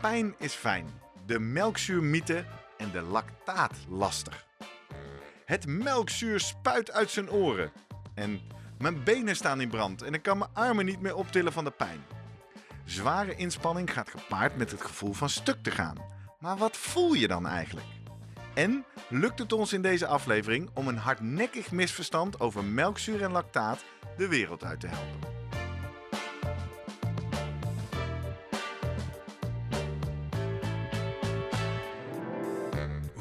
pijn is fijn, de melkzuurmythe en de lactaatlaster. Het melkzuur spuit uit zijn oren en mijn benen staan in brand en ik kan mijn armen niet meer optillen van de pijn. Zware inspanning gaat gepaard met het gevoel van stuk te gaan. Maar wat voel je dan eigenlijk? En lukt het ons in deze aflevering om een hardnekkig misverstand over melkzuur en lactaat de wereld uit te helpen?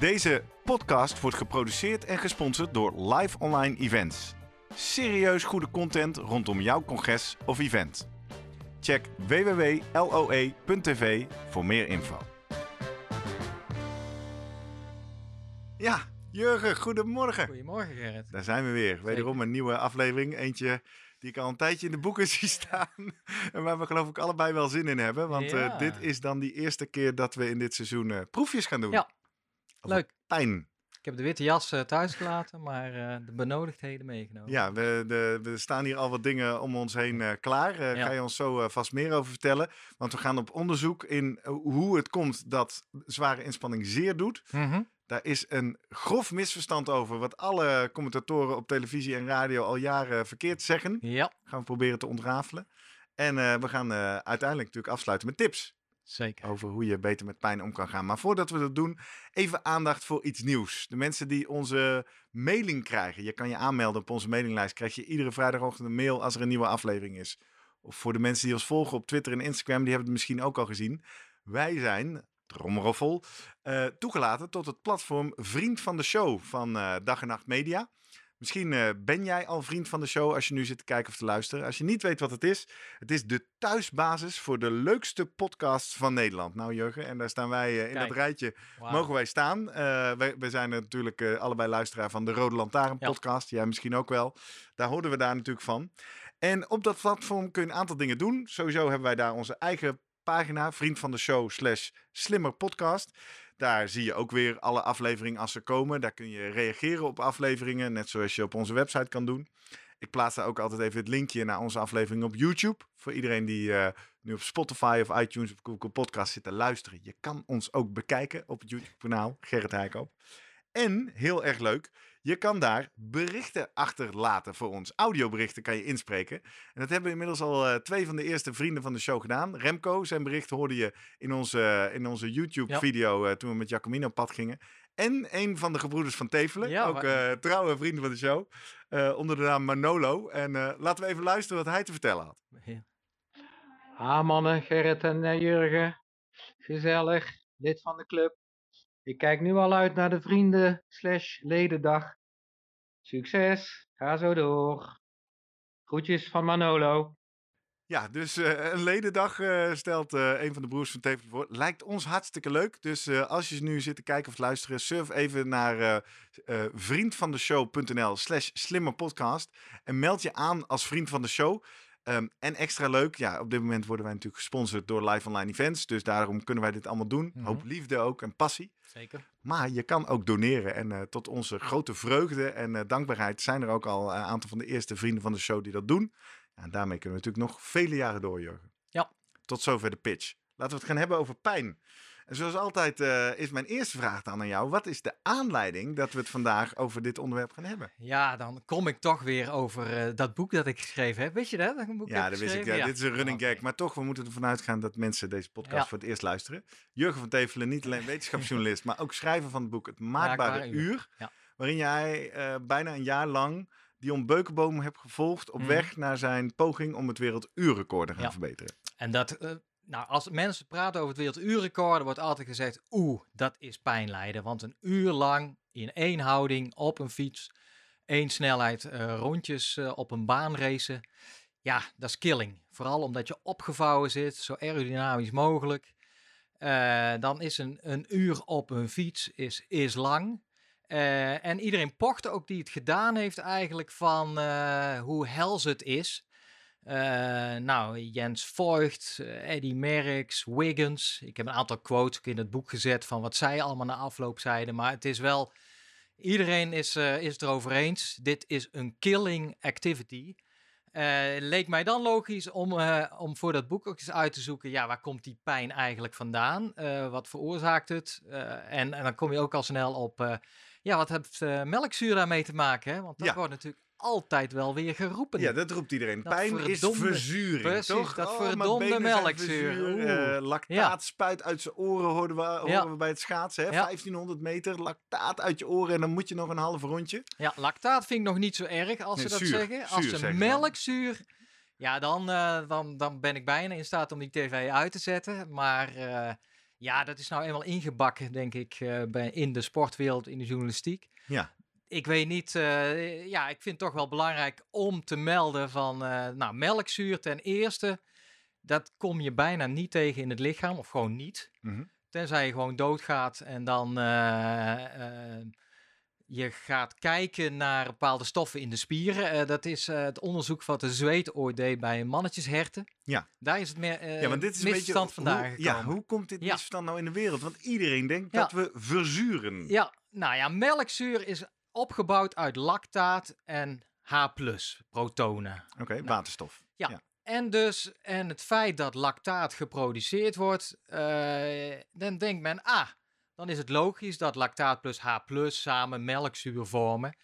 Deze podcast wordt geproduceerd en gesponsord door Live Online Events. Serieus goede content rondom jouw congres of event. Check www.loe.tv voor meer info. Ja, Jurgen, goedemorgen. Goedemorgen Gerrit. Daar zijn we weer. Wederom een nieuwe aflevering. Eentje die ik al een tijdje in de boeken zie staan. En waar we geloof ik allebei wel zin in hebben. Want Ja. eh, dit is dan die eerste keer dat we in dit seizoen eh, proefjes gaan doen. Ja, leuk. Pijn. Ik heb de witte jas eh, thuis gelaten, maar eh, de benodigdheden meegenomen. Ja, we, de, we staan hier al wat dingen om ons heen eh, klaar. Ja. Ga je ons zo vast meer over vertellen? Want we gaan op onderzoek in hoe het komt dat zware inspanning zeer doet. Mhm. Daar is een grof misverstand over, wat alle commentatoren op televisie en radio al jaren verkeerd zeggen. Ja, Gaan we proberen te ontrafelen. En we gaan uiteindelijk natuurlijk afsluiten met tips zeker. over hoe je beter met pijn om kan gaan. Maar voordat we dat doen, even aandacht voor iets nieuws. De mensen die onze mailing krijgen. Je kan je aanmelden op onze mailinglijst. Krijg je iedere vrijdagochtend een mail als er een nieuwe aflevering is. Of voor de mensen die ons volgen op Twitter en Instagram, die hebben het misschien ook al gezien. Wij zijn, tromroffel, eh, toegelaten tot het platform Vriend van de Show van eh, Dag en Nacht Media. Misschien eh, ben jij al vriend van de show als je nu zit te kijken of te luisteren. Als je niet weet wat het is, het is de thuisbasis voor de leukste podcasts van Nederland. Nou Jurgen, en daar staan wij eh, in Kijk. dat rijtje, mogen wij staan. Eh wij, wij zijn natuurlijk allebei luisteraar van de Rode Lantaarn Ja. podcast. Jij misschien ook wel. Daar hoorden we daar natuurlijk van. En op dat platform kun je een aantal dingen doen. Sowieso hebben wij daar onze eigen pagina, vriend van de show slash slimmer podcast. Daar zie je ook weer alle afleveringen als ze komen. Daar kun je reageren op afleveringen, net zoals je op onze website kan doen. Ik plaats daar ook altijd even het linkje naar onze aflevering op YouTube. Voor iedereen die eh, nu op Spotify of iTunes of Google Podcast zit te luisteren. Je kan ons ook bekijken op het YouTube-kanaal Gerrit Heikoop. En, heel erg leuk, je kan daar berichten achterlaten voor ons. Audioberichten kan je inspreken. En dat hebben inmiddels al eh, twee van de eerste vrienden van de show gedaan. Remco, zijn bericht hoorde je in onze, in onze YouTube-video eh, toen we met Jacomino op pad gingen. En een van de gebroeders van Tevelen, Ja, ook eh, trouwe vrienden van de show, eh, onder de naam Manolo. En eh, laten we even luisteren wat hij te vertellen had. Ja. Ah mannen, Gerrit en eh, Jurgen. Gezellig, lid van de club. Ik kijk nu al uit naar de vrienden slash ledendag. Succes, ga zo door. Groetjes van Manolo. Ja, dus eh, een ledendag eh, stelt eh, een van de broers van Tevelen voor. Lijkt ons hartstikke leuk. Dus als je nu zit te kijken of luisteren, surf even naar vriendvandeshow.nl slash slimmerpodcast. En meld je aan als vriend van de show. Ehm, en extra leuk, ja, op dit moment worden wij natuurlijk gesponsord door Live Online Events. Dus daarom kunnen wij dit allemaal doen. Mhm. Hoop liefde ook en passie. Zeker. Maar je kan ook doneren. En eh, tot onze grote vreugde en eh, dankbaarheid zijn er ook al een aantal van de eerste vrienden van de show die dat doen. En daarmee kunnen we natuurlijk nog vele jaren door, Jurgen. Ja. Tot zover de pitch. Laten we het gaan hebben over pijn. En zoals altijd eh, is mijn eerste vraag dan aan jou. Wat is de aanleiding dat we het vandaag over dit onderwerp gaan hebben? Ja, dan kom ik toch weer over eh, dat boek dat ik geschreven heb. Weet je dat? Een boek Ja, dat wist ik. Ja, Dit is een running gag. Maar toch, we moeten ervan uitgaan dat mensen deze podcast Ja. voor het eerst luisteren. Jurgen van Tevelen, niet alleen wetenschapsjournalist, maar ook schrijver van het boek Het Maakbare Uur. Waarin jij eh, bijna een jaar lang Dion Beukenboom hebt gevolgd op Mhm. weg naar zijn poging om het werelduurrecord te gaan Ja. verbeteren. En dat, nou, als mensen praten over het werelduurrecord, wordt altijd gezegd, oeh, dat is pijnlijden. Want een uur lang in één houding op een fiets, één snelheid, eh, rondjes eh, op een baan racen. Ja, dat is killing. Vooral omdat je opgevouwen zit, zo aerodynamisch mogelijk. Eh, dan is een, een uur op een fiets is, is lang. En iedereen pocht ook die het gedaan heeft eigenlijk van hoe hels het is. Eh, nou, Jens Voigt, eh, Eddie Merckx, Wiggins. Ik heb een aantal quotes in het boek gezet van wat zij allemaal na afloop zeiden. Maar het is wel, iedereen is, eh, is het erover eens. Dit is een killing activity. Leek mij dan logisch om, om voor dat boek ook eens uit te zoeken, ja, waar komt die pijn eigenlijk vandaan? Wat veroorzaakt het? En, en dan kom je ook al snel op, ja, wat heeft eh, melkzuur daarmee te maken? Hè? Want dat Ja. wordt natuurlijk altijd wel weer geroepen. Ja, dat roept iedereen. Dat Pijn is verzuring, Precies, toch? dat Oh, verdomde melkzuur. Oeh. Eh, lactaat Ja. spuit uit zijn oren, hoorden we, horen Ja. we bij het schaatsen. Hè? Ja. 1500 meter, lactaat uit je oren en dan moet je nog een half rondje. Ja, lactaat vind ik nog niet zo erg als Nee, ze dat zuur. zeggen. Als Zuur ze melkzuur, ja, dan, eh, dan, dan ben ik bijna in staat om die tv uit te zetten. Maar eh, ja, dat is nou eenmaal ingebakken, denk ik, bij, in de sportwereld, in de journalistiek. Ja. Ik weet niet, eh, ja, ik vind het toch wel belangrijk om te melden van, eh, nou, melkzuur ten eerste, dat kom je bijna niet tegen in het lichaam, of gewoon niet. Mhm. Tenzij je gewoon doodgaat en dan eh, je gaat kijken naar bepaalde stoffen in de spieren. Dat is het onderzoek wat de zweet ooit deed bij mannetjesherten. Ja. Daar is het meer Ja, maar dit is een beetje... vandaan hoe, ja, hoe komt dit Ja. misverstand nou in de wereld? Want iedereen denkt Ja. dat we verzuren. Ja, nou ja, melkzuur is opgebouwd uit lactaat en H+, protonen. Oké, waterstof. En dus, en het feit dat lactaat geproduceerd wordt, eh, dan denkt men, ah, dan is het logisch dat lactaat plus H samen melkzuur vormen.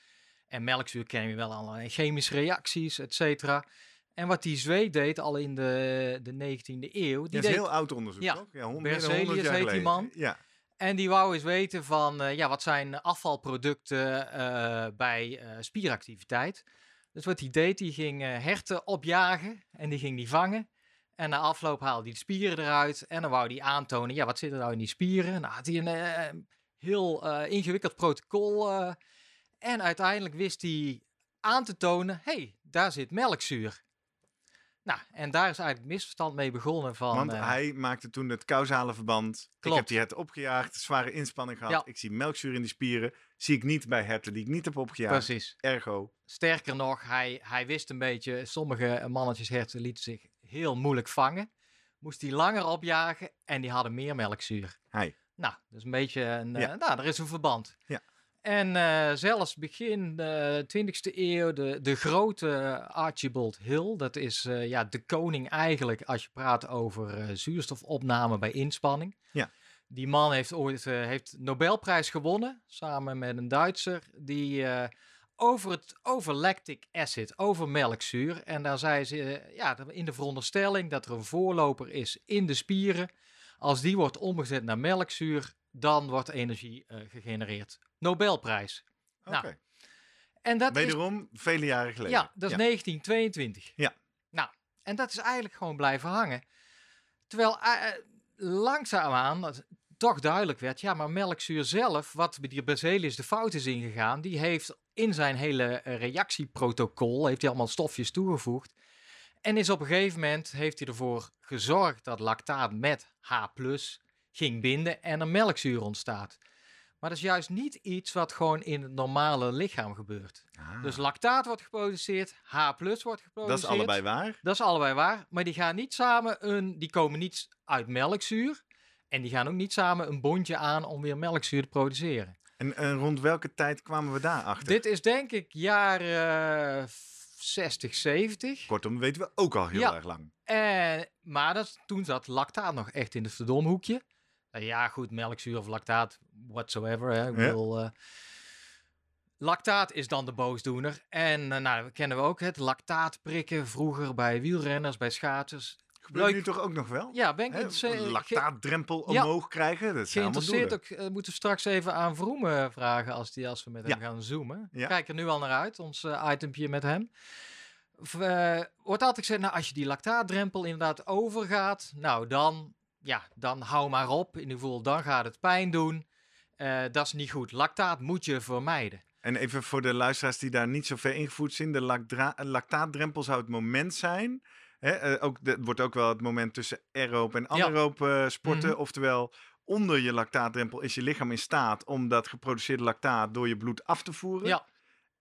En melkzuur kennen we wel allerlei chemische reacties, et cetera. En wat die zweet deed al in de, de 19e eeuw, die Dat is deed, heel oud onderzoek, Ja. toch? Ja, hond- meer dan Berzelius 100 jaar heet die man. Ja. En die wou eens weten van, eh, ja, wat zijn afvalproducten eh, bij eh, spieractiviteit. Dus wat hij deed, die ging herten opjagen en die ging die vangen. En na afloop haalde hij de spieren eruit en dan wou hij aantonen, ja, wat zit er nou in die spieren? Nou had hij een heel ingewikkeld protocol. en uiteindelijk wist hij aan te tonen, hey, daar zit melkzuur. Nou, en daar is eigenlijk het misverstand mee begonnen van... Want eh, hij maakte toen het causale verband. Ik Klopt. heb die herten opgejaagd, zware inspanning gehad. Ja. Ik zie melkzuur in die spieren. Zie ik niet bij herten die ik niet heb opgejaagd. Precies. Ergo. Sterker nog, hij, hij wist een beetje, sommige mannetjesherten lieten zich heel moeilijk vangen. Moest hij langer opjagen en die hadden meer melkzuur. Hij. Nou, is een beetje een, eh, Ja. nou, er is een verband. Ja. En eh, zelfs begin de 20e eeuw, de, de grote Archibald Hill, dat is eh, ja, de koning eigenlijk als je praat over eh, zuurstofopname bij inspanning. Ja. Die man heeft ooit eh, heeft Nobelprijs gewonnen, samen met een Duitser, die eh, over het over lactic acid, over melkzuur. En daar zei ze eh, ja, in de veronderstelling dat er een voorloper is in de spieren. Als die wordt omgezet naar melkzuur, dan wordt energie eh, gegenereerd. Nobelprijs. Oké. Nou, En dat is, Wederom vele jaren geleden. ja, dat is 1922. Ja. Nou, en dat is eigenlijk gewoon blijven hangen. Terwijl eh, langzaamaan toch duidelijk werd, ja, maar melkzuur zelf, wat bij die Berzelius de fout is ingegaan, die heeft in zijn hele reactieprotocol, heeft hij allemaal stofjes toegevoegd. En is op een gegeven moment, heeft hij ervoor gezorgd dat lactaat met H+, ging binden en er melkzuur ontstaat. Maar dat is juist niet iets wat gewoon in het normale lichaam gebeurt. Ah, Dus lactaat wordt geproduceerd, H wordt geproduceerd. dat is allebei waar. Dat is allebei waar, maar die gaan niet samen een, die komen niet uit melkzuur. En die gaan ook niet samen een bondje aan om weer melkzuur te produceren. En, en rond welke tijd kwamen we daar achter? Dit is denk ik jaren 60, 70. Kortom, weten we ook al heel Ja. erg lang. Maar dat, toen zat lactaat nog echt in het verdomhoekje. Nou ja, goed, melkzuur of lactaat, whatsoever. Hè. Ik Ja. bedoel, eh, lactaat is dan de boosdoener. En eh, nou, dat kennen we ook, het lactaat prikken vroeger bij wielrenners, bij schaatsers. Gebeurt nu toch ook nog wel? Ja, ben ik inter- een ge- lactaatdrempel Ja. omhoog krijgen. Dat geïnteresseerd ook. eh, moeten we straks even aan Vroemen vragen als, die, als we met Ja. hem gaan zoomen. Ja. Kijk er nu al naar uit, ons eh, itempje met hem. Eh, wordt altijd gezegd, nou, als je die lactaatdrempel inderdaad overgaat, nou dan, ja, dan hou maar op. In ieder geval, dan gaat het pijn doen. Eh, dat is niet goed. Lactaat moet je vermijden. En even voor de luisteraars die daar niet zo ver ingevoerd zijn. De lactaatdrempel zou het moment zijn. Hè, eh, ook, het wordt ook wel het moment tussen aeroop en anaeroop eh, sporten. Mhm. Oftewel, onder je lactaatdrempel is je lichaam in staat om dat geproduceerde lactaat door je bloed af te voeren. Ja.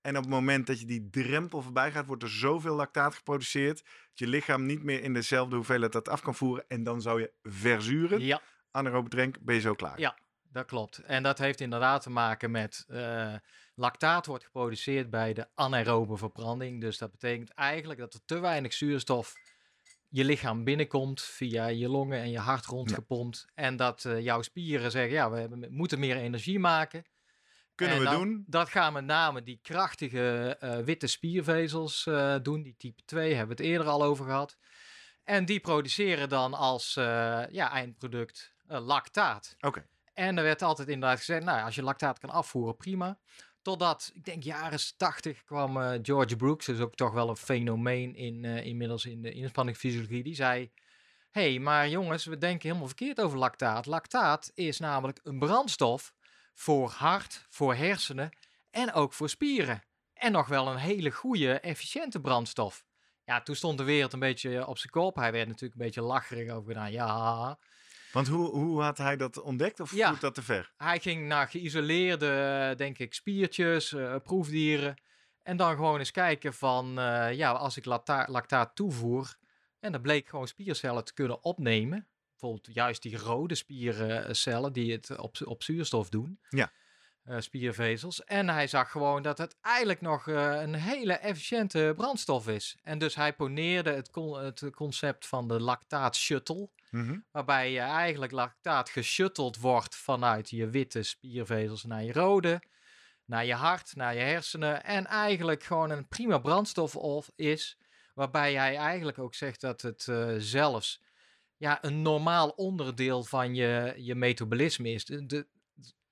En op het moment dat je die drempel voorbij gaat, wordt er zoveel lactaat geproduceerd. dat je lichaam niet meer in dezelfde hoeveelheid dat af kan voeren. En dan zou je verzuren. Ja, Anaerobe drank, ben je zo klaar. Ja. dat klopt. En dat heeft inderdaad te maken met eh, lactaat wordt geproduceerd bij de anaerobe verbranding. Dus dat betekent eigenlijk dat er te weinig zuurstof je lichaam binnenkomt via je longen en je hart rondgepompt. En dat eh, jouw spieren zeggen, ja, we hebben, moeten meer energie maken. Kunnen En we dan- doen. Dat gaan met name die krachtige eh, witte spiervezels eh, doen. Die type 2 hebben we het eerder al over gehad. En die produceren dan als eh, ja, eindproduct lactaat. Oké. En er werd altijd inderdaad gezegd, nou, als je lactaat kan afvoeren, prima. Totdat, ik denk jaren 80 kwam George Brooks, dus ook toch wel een fenomeen in, inmiddels in de inspanningsfysiologie, die zei, hé, hey, maar jongens, we denken helemaal verkeerd over lactaat. Lactaat is namelijk een brandstof voor hart, voor hersenen en ook voor spieren. En nog wel een hele goede, efficiënte brandstof. Ja, toen stond de wereld een beetje op zijn kop. Hij werd natuurlijk een beetje lacherig over gedaan. Ja, Want hoe, hoe had hij dat ontdekt? Of Ja. dat te ver? hij ging naar geïsoleerde, denk ik, spiertjes, eh, proefdieren. En dan gewoon eens kijken van, eh, ja, als ik lacta- lactaat toevoer. En dat bleek gewoon spiercellen te kunnen opnemen. Bijvoorbeeld juist die rode spiercellen die het op, op zuurstof doen. Ja. Eh, spiervezels. En hij zag gewoon dat het eigenlijk nog eh, een hele efficiënte brandstof is. En dus hij poneerde het, con- het concept van de lactaat shuttle Mhm. waarbij je eigenlijk lactaat geshutteld wordt vanuit je witte spiervezels naar je rode, naar je hart, naar je hersenen en eigenlijk gewoon een prima brandstof of is, waarbij hij eigenlijk ook zegt dat het eh, zelfs ja, een normaal onderdeel van je, je metabolisme is. De, de-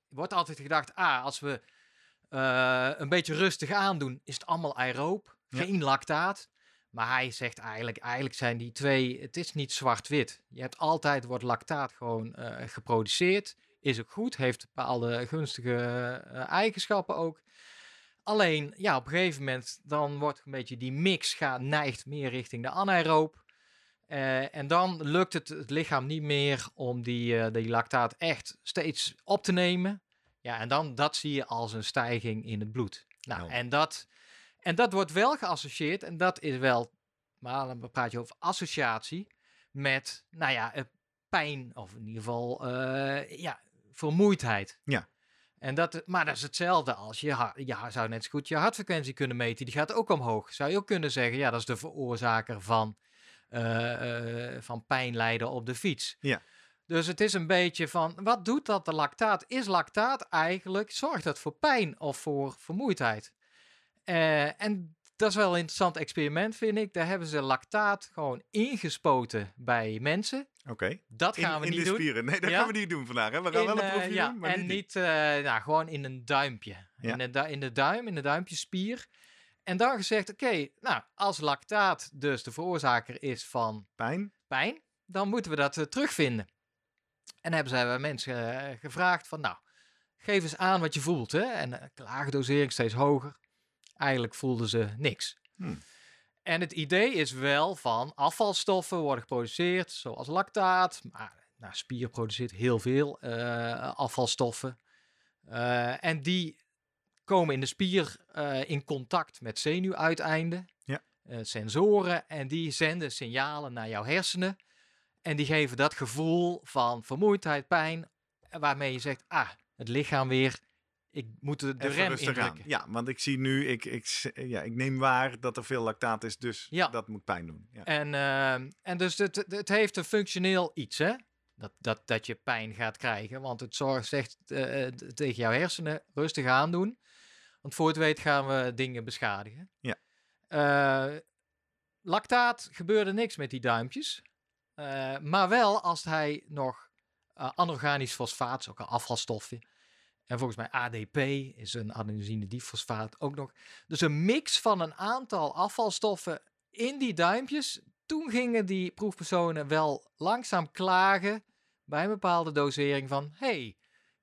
er wordt altijd gedacht, ah, als we eh, een beetje rustig aandoen, is het allemaal aeroob, Ja. geen lactaat. Maar hij zegt eigenlijk, eigenlijk zijn die twee, het is niet zwart-wit. Je hebt altijd, wordt lactaat gewoon eh, geproduceerd. Is ook goed, heeft bepaalde gunstige eh, eigenschappen ook. Alleen, ja, op een gegeven moment, dan wordt een beetje die mix gaat, neigt meer richting de anaeroop. Eh, en dan lukt het het lichaam niet meer om die, eh, die lactaat echt steeds op te nemen. Ja, en dan dat zie je als een stijging in het bloed. Nou, Ja. en, dat, en dat wordt wel geassocieerd, en dat is wel, maar dan praat je over associatie, met, nou ja, eh, pijn, of in ieder geval, ja, vermoeidheid. Ja. En dat, maar dat is hetzelfde als je, je zou net zo goed je hartfrequentie kunnen meten. Die gaat ook omhoog. Zou je ook kunnen zeggen, ja, dat is de veroorzaker van, eh, eh, van pijn lijden op de fiets. Ja. Dus het is een beetje van, wat doet dat de lactaat? Is lactaat eigenlijk, zorgt dat voor pijn of voor vermoeidheid? Eh, en dat is wel een interessant experiment, vind ik. Daar hebben ze lactaat gewoon ingespoten bij mensen. Oké. Dat In, gaan we in niet de doen. spieren. Nee, dat Ja. gaan we niet doen vandaag. Hè? We gaan In, wel een proefje ja, doen, maar en niet, nou, gewoon in een duimpje. Ja. In, de, in de duim, in de duimpjespier. En dan gezegd, oké, nou, als lactaat dus de veroorzaker is van pijn. pijn, dan moeten we dat eh, terugvinden. En hebben zij bij mensen eh, gevraagd van, nou, geef eens aan wat je voelt. Hè? En uh, lage dosering steeds hoger. Eigenlijk voelden ze niks. Hmm. En het idee is wel van afvalstoffen worden geproduceerd, zoals lactaat. Maar nou, spier produceert heel veel eh, afvalstoffen. Eh, en die komen in de spier eh, in contact met zenuwuiteinden, Ja. eh, sensoren. En die zenden signalen naar jouw hersenen. En die geven dat gevoel van vermoeidheid, pijn, waarmee je zegt, ah, het lichaam weer, ik moet de, rem indrukken. Ja, want ik zie nu, ik, ik, ja, ik neem waar dat er veel lactaat is, dus Ja. dat moet pijn doen. Ja. En, en dus het, het- heeft een functioneel iets, hè? Dat, dat, dat je pijn gaat krijgen. Want het zorgt zegt eh, eh, tegen jouw hersenen rustig aandoen. Want voor het weet gaan we dingen beschadigen. Ja. Eh, lactaat gebeurde niks met die duimpjes. Eh, maar wel als hij nog eh, anorganisch fosfaat, ook een afvalstofje. En volgens mij ADP is een adenosine difosfaat ook nog. Dus een mix van een aantal afvalstoffen in die duimpjes. Toen gingen die proefpersonen wel langzaam klagen bij een bepaalde dosering van... hey,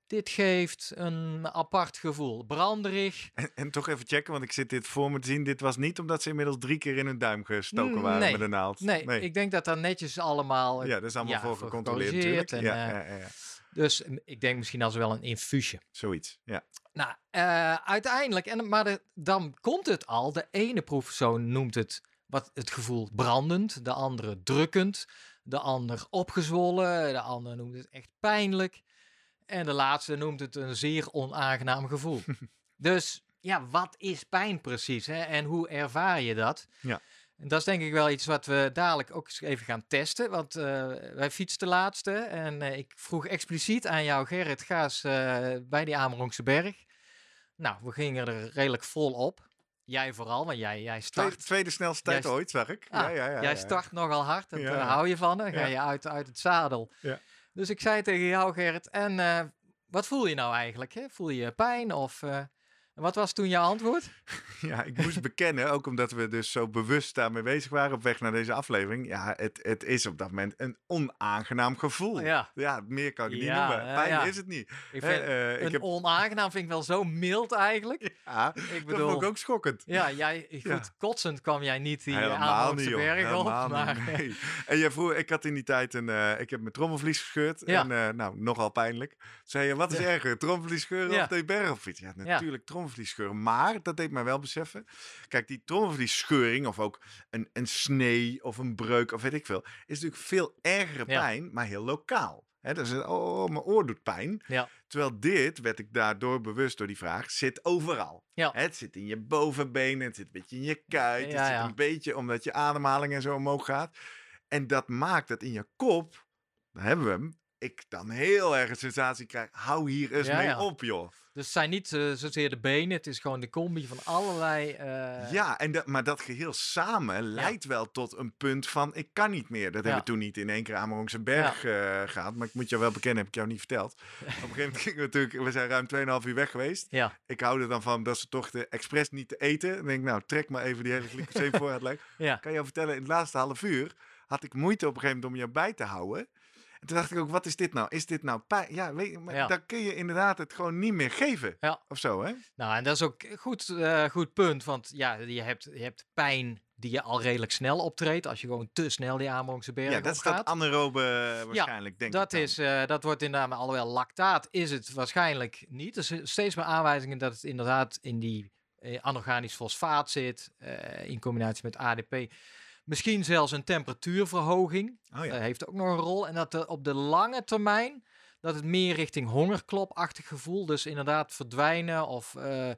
dit geeft een apart gevoel. Branderig. En, en toch even checken, want ik zit dit voor me te zien. Dit was niet omdat ze inmiddels drie keer in hun duim gestoken waren Nee. met een naald. Nee, ik denk dat daar netjes allemaal... Ja, dat is allemaal ja, voor gecontroleerd en, ja, eh, ja, ja, ja, Dus mm, ik denk misschien als wel een infuusje. zoiets. Ja. Nou, eh, uiteindelijk, en, maar de- dan komt het al. De ene proefpersoon noemt het wat, het gevoel brandend, de andere drukkend, de ander opgezwollen, de ander noemt het echt pijnlijk. En de laatste noemt het een zeer onaangenaam gevoel. dus ja, wat is pijn precies hè? en hoe ervaar je dat? Ja. En dat is denk ik wel iets wat we dadelijk ook eens even gaan testen. Want eh, wij fietsten laatste en eh, ik vroeg expliciet aan jou, Gerrit, ga eens eh, bij die Amerongse berg. Nou, we gingen er redelijk vol op. Jij vooral, want jij, jij Tweede, start, tweede snelste tijd ooit, zag ik. Ah, ja, ja, ja, jij start nogal hard, Ja. eh, hou je van. Dan ga je uit, uit het zadel. Ja. Dus ik zei tegen jou, Gerrit, en eh, wat voel je nou eigenlijk? Hè? Voel je pijn of... eh, wat was toen jouw antwoord? Ja, ik moest bekennen, ook omdat we dus zo bewust daarmee bezig waren op weg naar deze aflevering. Ja, het, het is op dat moment een onaangenaam gevoel. Ja. Ja, meer kan ik Ja, niet noemen. ja, Pijn ja. is het niet. Ik vind, eh, ik een heb, onaangenaam vind ik wel zo mild eigenlijk. ja, Ik dat bedoel, vond ik ook schokkend. ja, jij, goed, Ja. kotsend kwam jij niet die Helemaal berg op. Helemaal Maar, niet, nee. En jij vroeg, ik had in die tijd een, eh, ik heb mijn trommelvlies gescheurd. Ja. En eh, nou, nogal pijnlijk. Zei je, wat is Ja. erger, trommelvlies scheuren Ja. of de berg op fietsen? Ja, natuurlijk trommelvlies scheuren. Maar, dat deed mij wel beseffen. Kijk, die trommelvliesscheuring of ook een, een snee of een breuk of weet ik veel. Is natuurlijk veel ergere Ja. pijn, maar heel lokaal. Hè, dus, oh, mijn oor doet pijn. Ja. Terwijl dit, werd ik daardoor bewust door die vraag, zit overal. Ja. Het zit in je bovenbenen, het zit een beetje in je kuit. Ja, het zit een beetje omdat je ademhaling en zo omhoog gaat. En dat maakt dat in je kop, daar hebben we hem, ik dan heel erg een sensatie krijg. Hou hier eens Ja, mee ja. op, joh. Dus het zijn niet eh, zozeer de benen, het is gewoon de combi van allerlei... eh, ja, en dat, maar dat geheel samen leidt wel tot een punt van ik kan niet meer. Dat hebben we toen niet in één keer Amerongse berg eh gehad. Maar ik moet jou wel bekennen, heb ik jou niet verteld. Op een gegeven moment gingen we natuurlijk, we zijn ruim 2,5 uur weg geweest. Ja, Ik hou er dan van dat ze toch de expres niet te eten. Dan denk ik, nou, trek maar even die hele glycoseemvoorraad leeg. ja. kan je jou vertellen, in het laatste half uur had ik moeite op een gegeven moment om je bij te houden. En toen dacht ik ook, wat is dit nou? Is dit nou pijn? Ja, weet maar Ja. dan kun je inderdaad het gewoon niet meer geven. Ja. Of zo, hè? Nou, en dat is ook een goed, eh, goed punt, want ja, je hebt, je hebt pijn die je al redelijk snel optreedt, als je gewoon te snel die Amerongse berg Ja, dat is opgaat. dat anaerobe waarschijnlijk, denk ik Dat, is, eh, dat wordt inderdaad, maar alhoewel lactaat is het waarschijnlijk niet. Er zijn steeds meer aanwijzingen dat het inderdaad in die eh, anorganisch fosfaat zit, in combinatie met ADP. Misschien zelfs een temperatuurverhoging Oh ja. eh, heeft ook nog een rol. En dat er op de lange termijn, dat het meer richting hongerklopachtig gevoel, dus inderdaad verdwijnen of eh,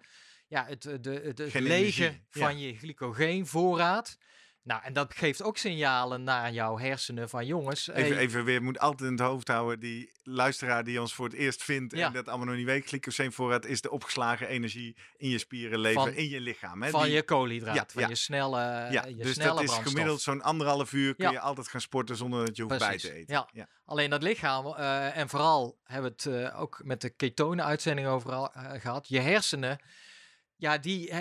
ja, het, de, het, het lege energie, ja. van je glycogeenvoorraad. Nou, en dat geeft ook signalen naar jouw hersenen van jongens. Even, hey, even weer, moet altijd in het hoofd houden, die luisteraar die ons voor het eerst vindt Ja. en dat allemaal nog niet weet, glycoseenvoorraad is de opgeslagen energie in je spieren, leven, Van- in je lichaam. Hè? van Die- je koolhydraat, Ja, van ja. je snelle, ja, je dus snelle dat is gemiddeld zo'n anderhalf uur kun je altijd gaan sporten zonder dat je hoeft bij te eten. ja. Alleen dat lichaam, eh, en vooral hebben we het eh, ook met de ketonen-uitzending overal eh, gehad. Je hersenen, ja, die,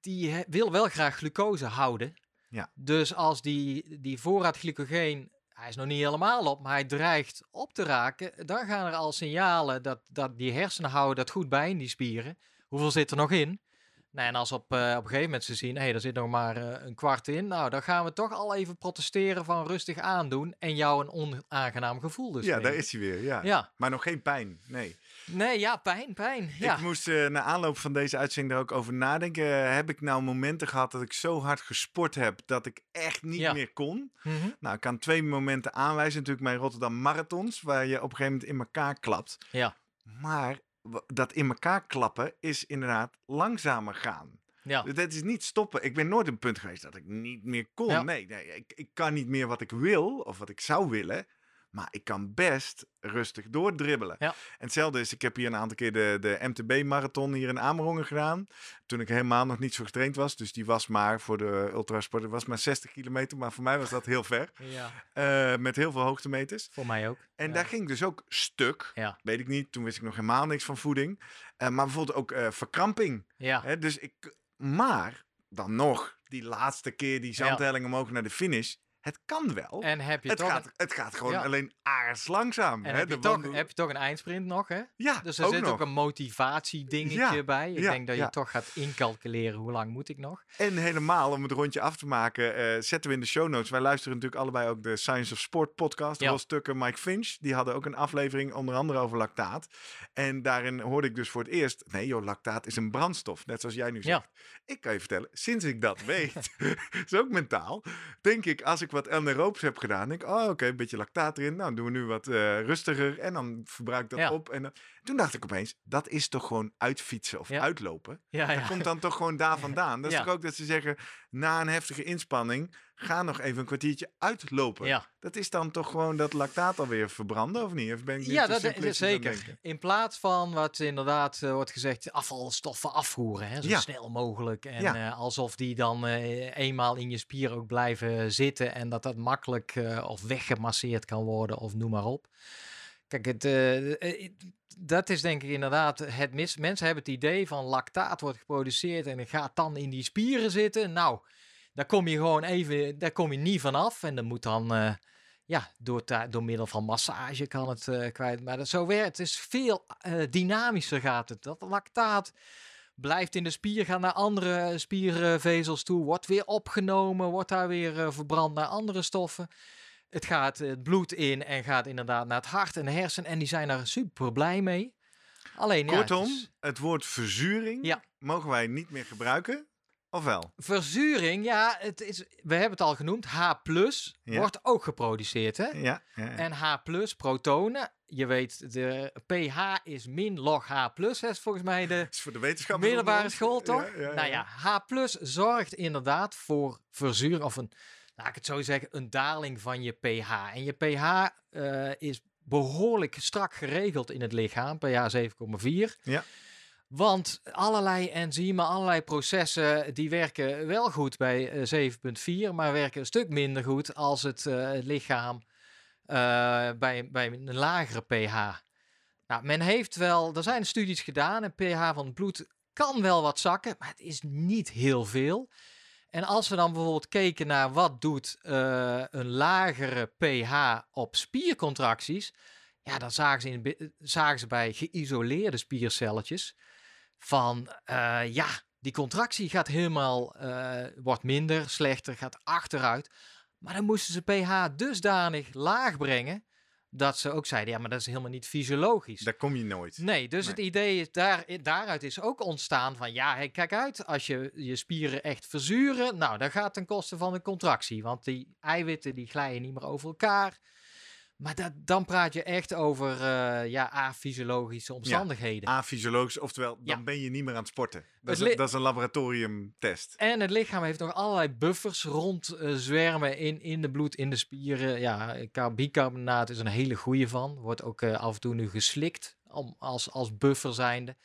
die wil wel graag glucose houden. Ja. Dus als die, die voorraad glycogeen, hij is nog niet helemaal op, maar hij dreigt op te raken, dan gaan er al signalen dat, dat die hersenen houden dat goed bij in die spieren. Hoeveel zit er nog in? Nou, en als op, eh, op een gegeven moment ze zien, hé, hey, er zit nog maar eh, een kwart in. Nou, dan gaan we toch al even protesteren van rustig aandoen en jou een onaangenaam gevoel dus ja, daar is hij weer. Ja. Ja, Maar nog geen pijn, nee. Nee, ja, pijn, pijn. Ja, Ik moest eh, na aanloop van deze uitzending daar ook over nadenken. Eh, heb ik nou momenten gehad dat ik zo hard gesport heb dat ik echt niet Ja. meer kon? Mhm. Nou, ik kan twee momenten aanwijzen. Natuurlijk mijn Rotterdam Marathons, waar je op een gegeven moment in elkaar klapt. ja, Maar dat in elkaar klappen is inderdaad langzamer gaan. ja. Dus dat is niet stoppen. Ik ben nooit een punt geweest dat ik niet meer kon. Ja. Nee, nee ik, ik kan niet meer wat ik wil of wat ik zou willen. Maar ik kan best rustig doordribbelen. Ja. En hetzelfde is, ik heb hier een aantal keer de, de MTB-marathon hier in Amerongen gedaan. Toen ik helemaal nog niet zo getraind was. Dus die was maar voor de ultrasport, was maar 60 kilometer. Maar voor mij was dat heel ver. Ja, eh, met heel veel hoogtemeters. voor mij ook. En Ja. daar ging ik dus ook stuk. Ja. Weet ik niet. Toen wist ik nog helemaal niks van voeding. Eh, maar bijvoorbeeld ook eh, verkramping. Ja, Hè? Dus ik, maar dan nog, die laatste keer die zandhelling omhoog naar de finish. Het kan wel. en heb je Het toch... gaat, het gaat gewoon Ja. alleen aards langzaam. En hè? heb, je toch, wandel- heb je toch een eindsprint nog, hè? Ja, Dus er ook zit nog. ook een motivatiedingetje Ja, bij. Ik ja, denk dat je toch gaat incalculeren hoe lang moet ik nog. En helemaal, om het rondje af te maken, eh, zetten we in de show notes. Wij luisteren natuurlijk allebei ook de Science of Sport podcast. Ja. Ros Tucker, Mike Finch, die hadden ook een aflevering onder andere over lactaat. En daarin hoorde ik dus voor het eerst, nee joh, lactaat is een brandstof. Net zoals jij nu zegt. Ik kan je vertellen, sinds ik dat weet, is ook mentaal, denk ik, als ik wat anaerobes heb gedaan, denk ik, oh oké, een beetje lactaat erin. Nou, doen we nu wat eh, rustiger en dan verbruik ik dat Ja. op. En dan- toen dacht ik opeens, dat is toch gewoon uitfietsen of Ja. uitlopen. Ja, Dat komt dan toch gewoon daar vandaan. Dat is toch ook dat ze zeggen, na een heftige inspanning, ga nog even een kwartiertje uitlopen. ja. Dat is dan toch gewoon dat lactaat alweer verbranden, of niet? Of ben ik nu Ja, dat het zeker. In plaats van wat inderdaad eh, wordt gezegd, afvalstoffen afvoeren, hè, zo Ja. snel mogelijk. En Ja. eh, alsof die dan eh, eenmaal in je spier ook blijven zitten en dat dat makkelijk of weggemasseerd kan worden of noem maar op. Kijk, het, dat is denk ik inderdaad het mis. Mensen hebben het idee van lactaat wordt geproduceerd en het gaat dan in die spieren zitten. Nou, daar kom je gewoon even, daar kom je niet vanaf en dan moet dan... eh, ja, door, door middel van massage kan het eh, kwijt. Maar dat, zo werkt het. is veel eh, dynamischer gaat het. Dat lactaat blijft in de spier, gaat naar andere spiervezels toe, wordt weer opgenomen, wordt daar weer verbrand naar andere stoffen. Het gaat het bloed in en gaat inderdaad naar het hart en de hersenen en die zijn daar super blij mee. Alleen ja, het Kortom, is- het woord verzuring Ja. mogen wij niet meer gebruiken, of wel? verzuring, ja, het is, we hebben het al genoemd, H+, Ja. wordt ook geproduceerd, hè? Ja. En H protonen, je weet, de pH is min log H plus, is volgens mij de is voor de wetenschap. middelbare school, toch? Nou ja, H plus zorgt inderdaad voor verzuring, of een, laat ik het zo zeggen, een daling van je pH. En je pH eh, is behoorlijk strak geregeld in het lichaam, pH 7,4. Ja. Want allerlei enzymen, allerlei processen, die werken wel goed bij eh, 7,4, maar werken een stuk minder goed als het, eh, lichaam eh, bij, bij een lagere pH. Nou, men heeft wel, er zijn studies gedaan, een pH van het bloed kan wel wat zakken, maar het is niet heel veel. En als we dan bijvoorbeeld keken naar wat doet eh, een lagere pH op spiercontracties, ja, dan zagen ze, zagen ze bij geïsoleerde spiercelletjes van, eh, ja, die contractie gaat helemaal, eh, wordt minder, slechter, gaat achteruit. Maar dan moesten ze pH dusdanig laag brengen, dat ze ook zeiden, ja, maar dat is helemaal niet fysiologisch. Daar kom je nooit. Nee, dus Nee. het idee is daar, daaruit is ook ontstaan van ja, hey, kijk uit, als je je spieren echt verzuren, nou, dan gaat ten koste van de contractie, want die eiwitten die glijden niet meer over elkaar. Maar dat, dan praat je echt over eh, ja, afysiologische omstandigheden. A-fysiologisch, oftewel, dan Ja. ben je niet meer aan het sporten. Dat Het is, dat is een laboratoriumtest. En het lichaam heeft nog allerlei buffers rond eh, zwermen in, in de bloed, in de spieren. Ja, bicarbonaat is een hele goede van. Wordt ook eh, af en toe nu geslikt om, als, als buffer zijnde.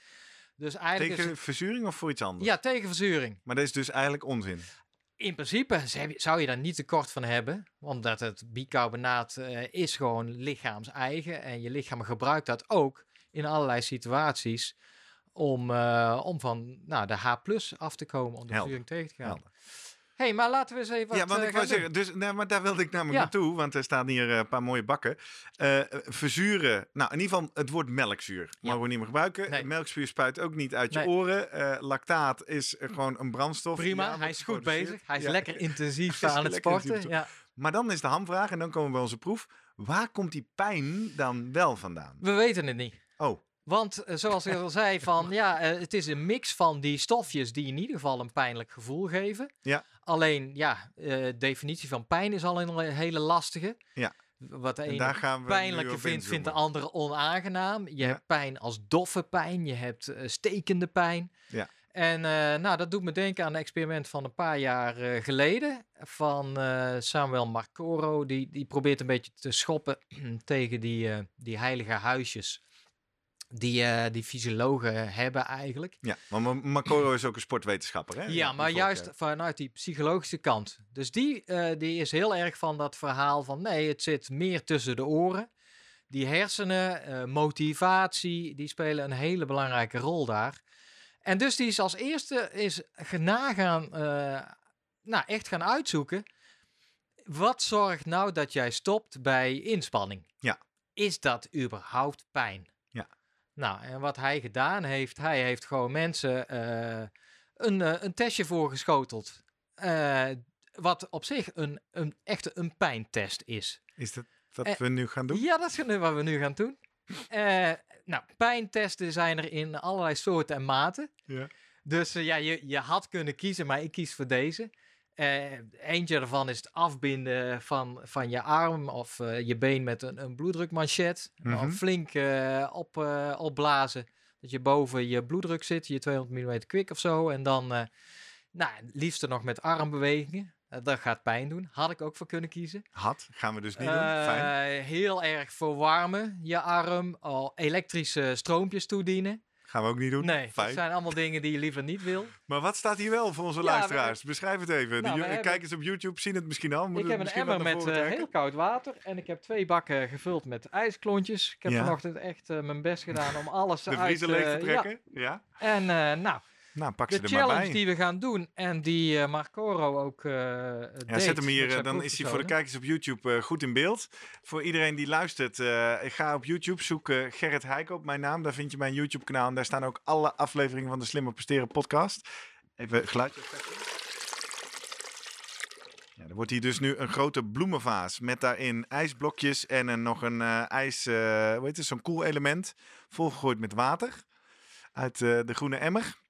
Dus eigenlijk Tegen is, verzuring of voor iets anders? ja, tegen verzuring. Maar dat is dus eigenlijk onzin. In principe zou- je daar niet tekort van hebben, omdat het bicarbonaat eh, is gewoon lichaams-eigen en je lichaam gebruikt dat ook in allerlei situaties om, eh, om van nou, de H af te komen, om de Helder. verzuring tegen te gaan. Helder. Hey, maar laten we eens even ja, want eh, ik wou zeggen, dus, nee, maar daar wilde ik namelijk Ja. naartoe, want er staan hier eh, een paar mooie bakken. Eh, verzuren, nou in ieder geval het woord melkzuur mogen we niet meer gebruiken. Nee. Melkzuur spuit ook niet uit je oren. Lactaat is gewoon een brandstof. Prima, Ja, hij is goed bezig. Hij is Ja. lekker intensief aan het sporten. Ja. Maar dan is de hamvraag, en dan komen we bij onze proef. Waar komt die pijn dan wel vandaan? We weten het niet. Oh, Want eh, zoals ik al zei, van, ja, eh, het is een mix van die stofjes die in ieder geval een pijnlijk gevoel geven. Ja. Alleen, ja, eh definitie van pijn is al een hele lastige. Ja. Wat de en ene pijnlijke vindt, vindt de andere onaangenaam. Je Ja. hebt pijn als doffe pijn, je hebt stekende pijn. Ja. En nou, dat doet me denken aan een experiment van een paar jaar geleden. Van Samuel Marcoro. Die, die probeert een beetje te schoppen tegen die, die heilige huisjes. Die, eh, die fysiologen hebben eigenlijk. Ja, maar Ma- Macoro is ook een sportwetenschapper, hè? Ja, maar juist vanuit die psychologische kant. Dus die, eh, die is heel erg van dat verhaal van nee, het zit meer tussen de oren. Die hersenen, eh, motivatie, die spelen een hele belangrijke rol daar. En dus die is als eerste is nagaan, nou echt gaan uitzoeken. Wat zorgt nou dat jij stopt bij inspanning? Ja. Is dat überhaupt pijn? Nou, en wat hij gedaan heeft, hij heeft gewoon mensen eh, een, eh, een testje voorgeschoteld. eh, wat op zich een, een echte een pijntest is. Is dat wat we nu gaan doen? Ja, dat is nu wat we nu gaan doen. Nou, pijntesten zijn er in allerlei soorten en maten. Ja. Dus ja, je, je had kunnen kiezen, maar ik kies voor deze. Eh, eentje daarvan is het afbinden van, van je arm of eh, je been met een, een bloeddrukmanchet. Mhm. Dan flink eh, op, opblazen. Dat je boven je bloeddruk zit, je 200 mm kwik of zo. En dan, nou, het liefste nog met armbewegingen. Dat gaat pijn doen. Had ik ook voor kunnen kiezen. Had, gaan we dus niet doen. Fijn. Heel erg verwarmen, je arm. Al elektrische stroompjes toedienen. Gaan we ook niet doen. Nee, dat Fijn. zijn allemaal dingen die je liever niet wil. Maar wat staat hier wel voor onze Ja, luisteraars? Beschrijf het even. Nou, De hebben- Kijkers op YouTube zien het misschien al. ik heb een emmer met eh, heel koud water. En ik heb twee bakken gevuld met ijsklontjes. Ik heb Ja. vanochtend echt eh, mijn best gedaan om alles De uit vriezer leeg te eh, trekken? Ja. Ja. En nou, Nou, pak de ze er maar challenge bij. die we gaan doen en die eh Marcoro ook eh Ja, deed zet hem hier, eh, dan is hij voor de kijkers op YouTube goed in beeld. Voor iedereen die luistert, ik ga op YouTube zoeken Gerrit Heiko op mijn naam. Daar vind je mijn YouTube kanaal en daar staan ook alle afleveringen van de Slimmer Presteren podcast. Even geluidje. Ja, er wordt hier dus nu een grote bloemenvaas met daarin ijsblokjes en een, nog een ijs, hoe heet het, zo'n koel element volgegooid met water uit de groene emmer.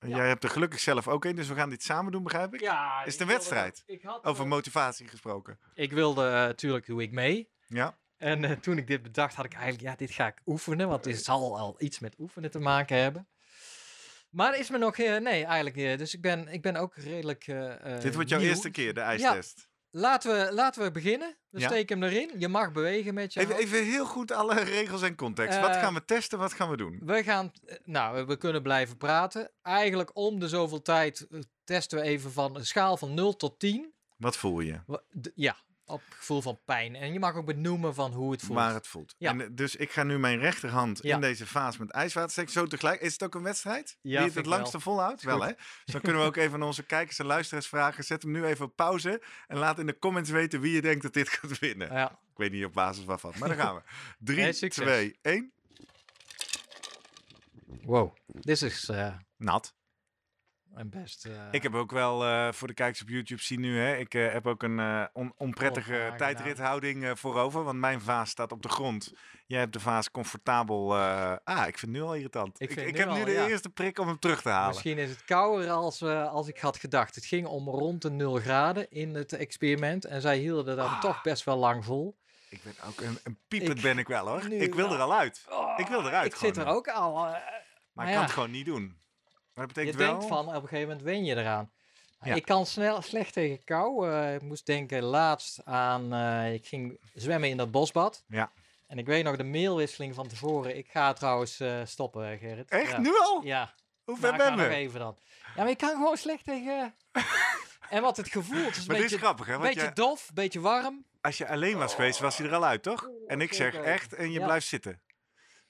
Ja. Jij hebt er gelukkig zelf ook een, dus we gaan dit samen doen, begrijp ik? Ja, Is het een wilde- wedstrijd? Ik had, Over eh, motivatie gesproken. ik wilde eh, natuurlijk doe ik mee. Ja. En eh, toen ik dit bedacht, had ik eigenlijk, ja, dit ga ik oefenen, want dit zal al iets met oefenen te maken hebben. Maar is me nog, eh, nee, eigenlijk, eh, dus ik ben, ik ben ook redelijk. eh, eh, Dit wordt jouw nieuw. eerste keer, de ijstest. Laten we, laten we beginnen. We Ja. steken hem erin. Je mag bewegen met je Even, even heel goed alle regels en context. wat Eh, gaan we testen, wat gaan we doen? We gaan, eh, nou, we kunnen blijven praten. Eigenlijk om de zoveel tijd eh, testen we even van een schaal van 0 tot 10. Wat voel je? Ja, op het gevoel van pijn. En je mag ook benoemen van hoe het voelt. Waar het voelt. Ja. En, eh, dus ik ga nu mijn rechterhand Ja. in deze vaas met ijswater steken. Zo tegelijk. Is het ook een wedstrijd? Ja, Wie het het wel. langste volhoudt? Wel hè? Dus dan kunnen we ook even aan onze kijkers en luisteraars vragen. Zet hem nu even op pauze. En laat in de comments weten wie je denkt dat dit gaat winnen. Ja. Ik weet niet op basis waarvan. Maar dan gaan we. 3, Nee, succes. 2, 1. Wow. Dit is eh, Nat. Mijn best. eh, Ik heb ook wel eh, voor de kijkers op YouTube zien nu, hè, ik eh, heb ook een on- onprettige Onaangenaam. tijdrithouding voorover, want mijn vaas staat op de grond. Jij hebt de vaas comfortabel. ah, ik vind het nu al irritant. Ik Ik, vind ik nu heb nu de ja. eerste prik om hem terug te halen. Misschien is het kouder als, als ik had gedacht. Het ging om rond de 0 graden in het experiment. En zij hielden dat Ah. toch best wel lang vol. Ik ben ook een, een piepend Ik- ben ik wel hoor. nu Ik wil er al uit. Ik wil eruit Ik zit er ook al. Maar Maar ik ja. kan het gewoon niet doen. Maar dat je betekent denkt wel... van, op een gegeven moment wen je eraan. Ja. Ik kan snel, slecht tegen kou. Eh, ik moest denken laatst aan, eh, ik ging zwemmen in dat bosbad. Ja. En ik weet nog de mailwisseling van tevoren. Ik ga trouwens eh, stoppen, Gerrit. Echt? Ja. Nu al? Ja. Hoe Maar ver ik ga ben nog we? even dan. Ja, maar ik kan gewoon slecht tegen... en wat het gevoel, het is een beetje, is grappig hè, want beetje je, dof, een beetje warm. als je alleen was geweest was hij er al uit toch? En ik zeg echt en je Ja. blijft zitten.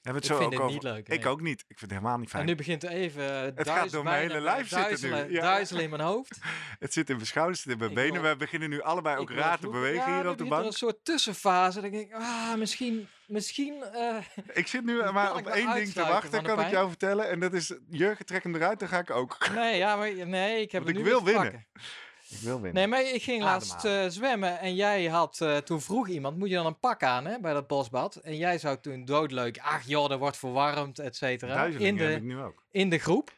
Hebben het Ik zo vind ook het over. niet leuk, Ik ook niet. Ik vind het helemaal niet fijn. En nu begint even eh, gaat duiz- door mijn hele lijf zitten nu. duizelen, Ja. duizelen in mijn hoofd. Het zit in mijn schouders, het in mijn Ik benen. wil- We beginnen nu allebei ook raar te bewegen Ja, hier op de er bank. een soort tussenfase. Dan denk ik, ah, misschien, misschien... eh, Ik zit nu maar op één ding te wachten, kan ik jou vertellen. En dat is, Jurgen, trek hem eruit, dan ga ik ook. nee, ja, maar, nee, ik heb Want het ik nu wil winnen. Ik wil winnen. Nee, maar ik ging laatst eh, zwemmen en jij had, eh, toen vroeg iemand, moet je dan een pak aan hè, bij dat bosbad? En jij zou toen doodleuk, ach joh, er wordt verwarmd, et cetera, in heb de, ik nu ook. in de groep.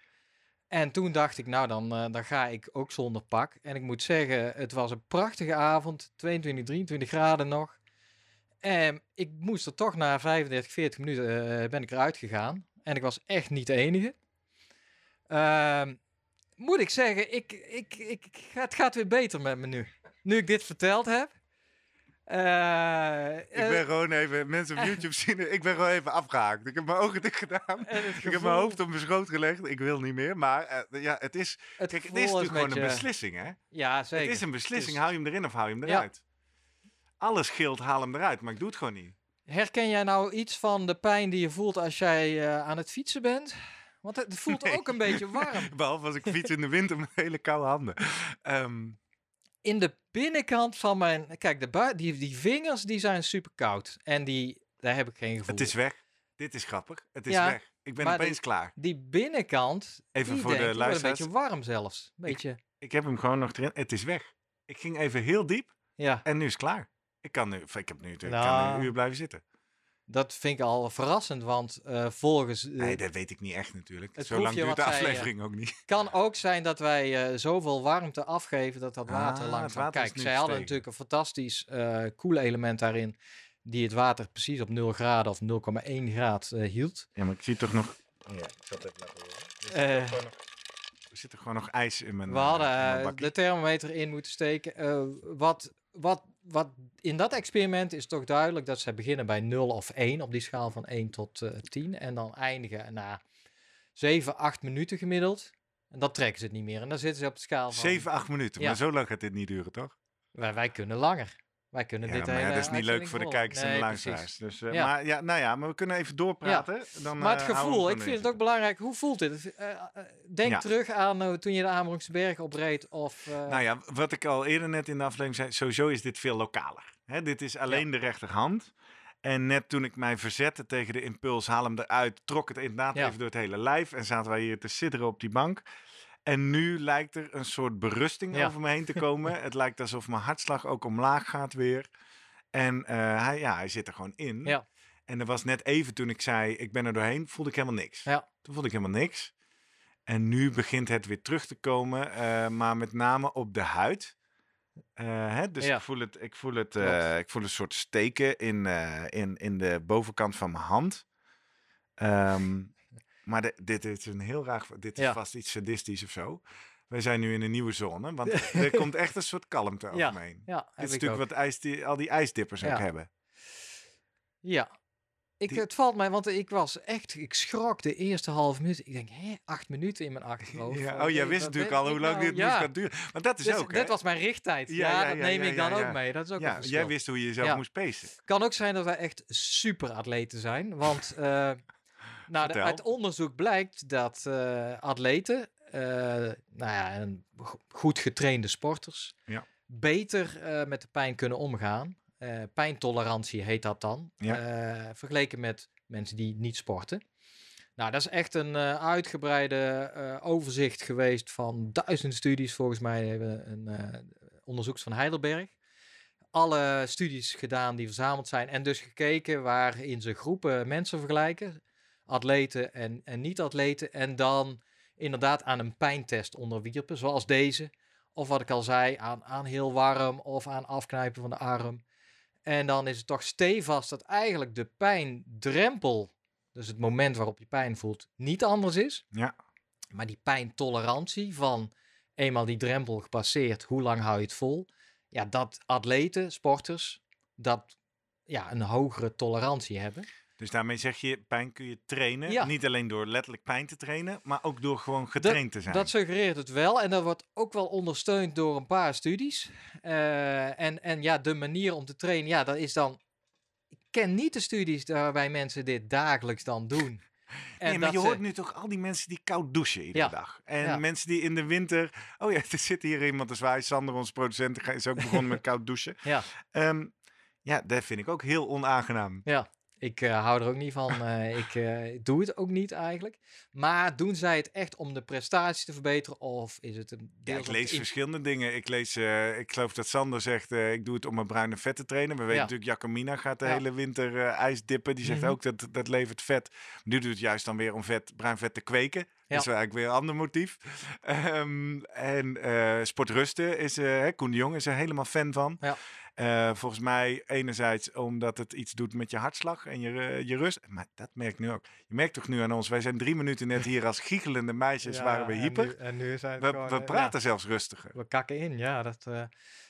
En toen dacht ik, nou dan, eh, dan ga ik ook zonder pak. En ik moet zeggen, het was een prachtige avond, 22, 23 graden nog. En ik moest er toch na 35, 40 minuten, eh, ben ik eruit gegaan. En ik was echt niet de enige. Ehm, moet ik zeggen, ik, ik, ik, het gaat weer beter met me nu. Nu ik dit verteld heb. Uh, ik ben gewoon even, mensen op YouTube zien, ik ben gewoon even afgehaakt. Ik heb mijn ogen dicht gedaan. Ik heb mijn hoofd op mijn schoot gelegd. Ik wil niet meer. Maar ja, het is, het kijk, het is natuurlijk gewoon een beslissing, hè? Ja, zeker. Het is een beslissing. Hou je hem erin of hou je hem eruit? Ja. Alles scheelt, haal hem eruit. Maar ik doe het gewoon niet. Herken jij nou iets van de pijn die je voelt als jij aan het fietsen bent? Want het voelt nee. ook een beetje warm. Behalve als ik fiets in de winter met hele koude handen. Um, in de binnenkant van mijn... Kijk, de die, die vingers die zijn super koud. En die, daar heb ik geen gevoel. Het is weg. Dit is grappig. Het is ja, weg. Ik ben opeens die, klaar. Die binnenkant, even die voor de luisteraars. een beetje warm zelfs. Beetje. Ik, ik, heb hem gewoon nog erin. Het is weg. Ik ging even heel diep. Ja. En nu is het klaar. Ik kan nu, ik heb nu, ik nou, kan nu een uur blijven zitten. Dat vind ik al verrassend, want uh, volgens... Uh, nee, dat weet ik niet echt natuurlijk. Zo lang duurt de aflevering zij, ook niet. kan ook zijn dat wij uh, zoveel warmte afgeven dat dat water ah, langs Kijk, zij hadden natuurlijk een fantastisch koelelement daarin, die het water precies op 0 graden of 0,1 graad hield. Ja, maar ik zie toch nog... Ja, ik zat even laten horen. Er zit er gewoon nog ijs in mijn We hadden de thermometer in moeten steken. wat, wat wat in dat experiment is toch duidelijk dat ze beginnen bij 0 of 1 op die schaal van 1 tot uh, 10 en dan eindigen na 7, 8 minuten gemiddeld. En dan trekken ze het niet meer en dan zitten ze op de schaal van... 7, 8 minuten, ja. maar zo lang gaat dit niet duren, toch? Wij, wij kunnen langer. Wij kunnen ja, dit maar ja, dat is niet leuk voor de kijkers nee, en de luisteraars. Dus, uh, ja. Maar, ja, nou ja, maar we kunnen even doorpraten. Ja. Dan, maar het uh, gevoel, ik vind het ook belangrijk. Hoe voelt dit? Uh, denk terug aan toen je de Amerongse Berg opreed. Of, Nou ja, wat ik al eerder net in de aflevering zei. Sowieso is dit veel lokaler. Hè, dit is alleen de rechterhand. En net toen ik mij verzette tegen de impuls, haal hem eruit, trok het inderdaad even door het hele lijf. En zaten wij hier te sidderen op die bank. En nu lijkt er een soort berusting ja. over me heen te komen. het lijkt alsof mijn hartslag ook omlaag gaat weer. En uh, hij, ja, hij zit er gewoon in. Ja. En er was net even toen ik zei, ik ben er doorheen, voelde ik helemaal niks. Ja. Toen voelde ik helemaal niks. En nu begint het weer terug te komen, uh, maar met name op de huid. Uh, hè? Dus ja. ik voel het, ik voel het, ik voel een soort steken in, in, in de bovenkant van mijn hand. Um, maar de, dit is een heel raar, dit is ja. vast iets sadistisch of zo. Wij zijn nu in een nieuwe zone, want er komt echt een soort kalmte over ja, me heen. Ja, Dit is natuurlijk ook. wat ijs, die, al die ijsdippers ook hebben. Ja, ik, die... het valt mij, want ik was echt, ik schrok de eerste half minuut. Ik denk, hé, acht minuten in mijn achterhoofd. Ja, oh, jij wist natuurlijk al hoe lang nou? dit ja. moest gaan duren. Want dat is dus, ook, Dat was mijn richttijd. Ja, dat neem ik dan ook mee. Dat is ook ja, Jij wist hoe je jezelf moest pacen. Kan ook zijn dat wij echt super atleten zijn, want... Uh, nou, de, uit onderzoek blijkt dat uh, atleten, uh, nou ja, een goed getrainde sporters, ja. beter uh, met de pijn kunnen omgaan. Pijntolerantie heet dat dan. Ja. vergeleken met mensen die niet sporten. Nou, dat is echt een uitgebreide overzicht geweest van duizend studies. Volgens mij hebben een onderzoeks van Heidelberg alle studies gedaan die verzameld zijn en dus gekeken waarin ze groepen mensen vergelijken atleten en, en niet-atleten. En dan inderdaad aan een pijntest onderwierpen, zoals deze. Of wat ik al zei, aan, aan heel warm of aan afknijpen van de arm. En dan is het toch stevast dat eigenlijk de pijndrempel, dus het moment waarop je pijn voelt, niet anders is. Ja. Maar die pijntolerantie van eenmaal die drempel gepasseerd, hoe lang hou je het vol? Ja, dat atleten, sporters, dat ja, een hogere tolerantie hebben. Dus daarmee zeg je, pijn kun je trainen. Ja. Niet alleen door letterlijk pijn te trainen, maar ook door gewoon getraind te zijn. Dat suggereert het wel. En dat wordt ook wel ondersteund door een paar studies. Uh, en, en ja, de manier om te trainen, ja, dat is dan... Ik ken niet de studies waarbij mensen dit dagelijks dan doen. En nee, maar je hoort nu toch al die mensen die koud douchen iedere ja. dag. En ja. mensen die in de winter... Oh ja, er zit hier iemand te zwaaien. Sander, onze producent, is ook begonnen met koud douchen. Ja. Um, ja, dat vind ik ook heel onaangenaam. Ja. Ik uh, hou er ook niet van. Uh, ik uh, doe het ook niet eigenlijk. Maar doen zij het echt om de prestatie te verbeteren? Of is het een ja, ik lees verschillende dingen. Ik lees, ik geloof dat Sander zegt, ik doe het om mijn bruine vet te trainen. We weten ja. natuurlijk, Jacomina gaat de ja. hele winter ijs dippen. Die zegt Mhm. ook dat dat levert vet. Die doet het juist dan weer om vet, bruin vet te kweken. Dat is eigenlijk weer een ander motief. Ehm, en eh, sportrusten is, hè, Koen de Jong is er helemaal fan van. Ja. Eh, volgens mij enerzijds omdat het iets doet met je hartslag en je, je rust. Maar dat merk ik nu ook. Je merkt toch nu aan ons, wij zijn drie minuten net hier als giechelende meisjes waren we hyper. En nu, zijn We, we praten zelfs rustiger. we kakken in, ja. Dat,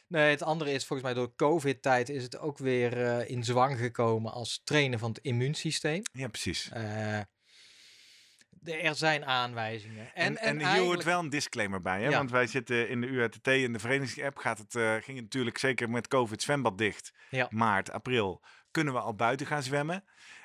Nee, het andere is volgens mij door COVID-tijd is het ook weer in zwang gekomen als trainen van het immuunsysteem. Ja, precies. Er zijn aanwijzingen. En, En, en, en, hier eigenlijk- hoort wel een disclaimer bij, hè? Ja. want wij zitten in de URTT in de verenigingsapp. Gaat het, eh, ging het natuurlijk zeker met COVID zwembad dicht. Ja. Maart, april kunnen we al buiten gaan zwemmen.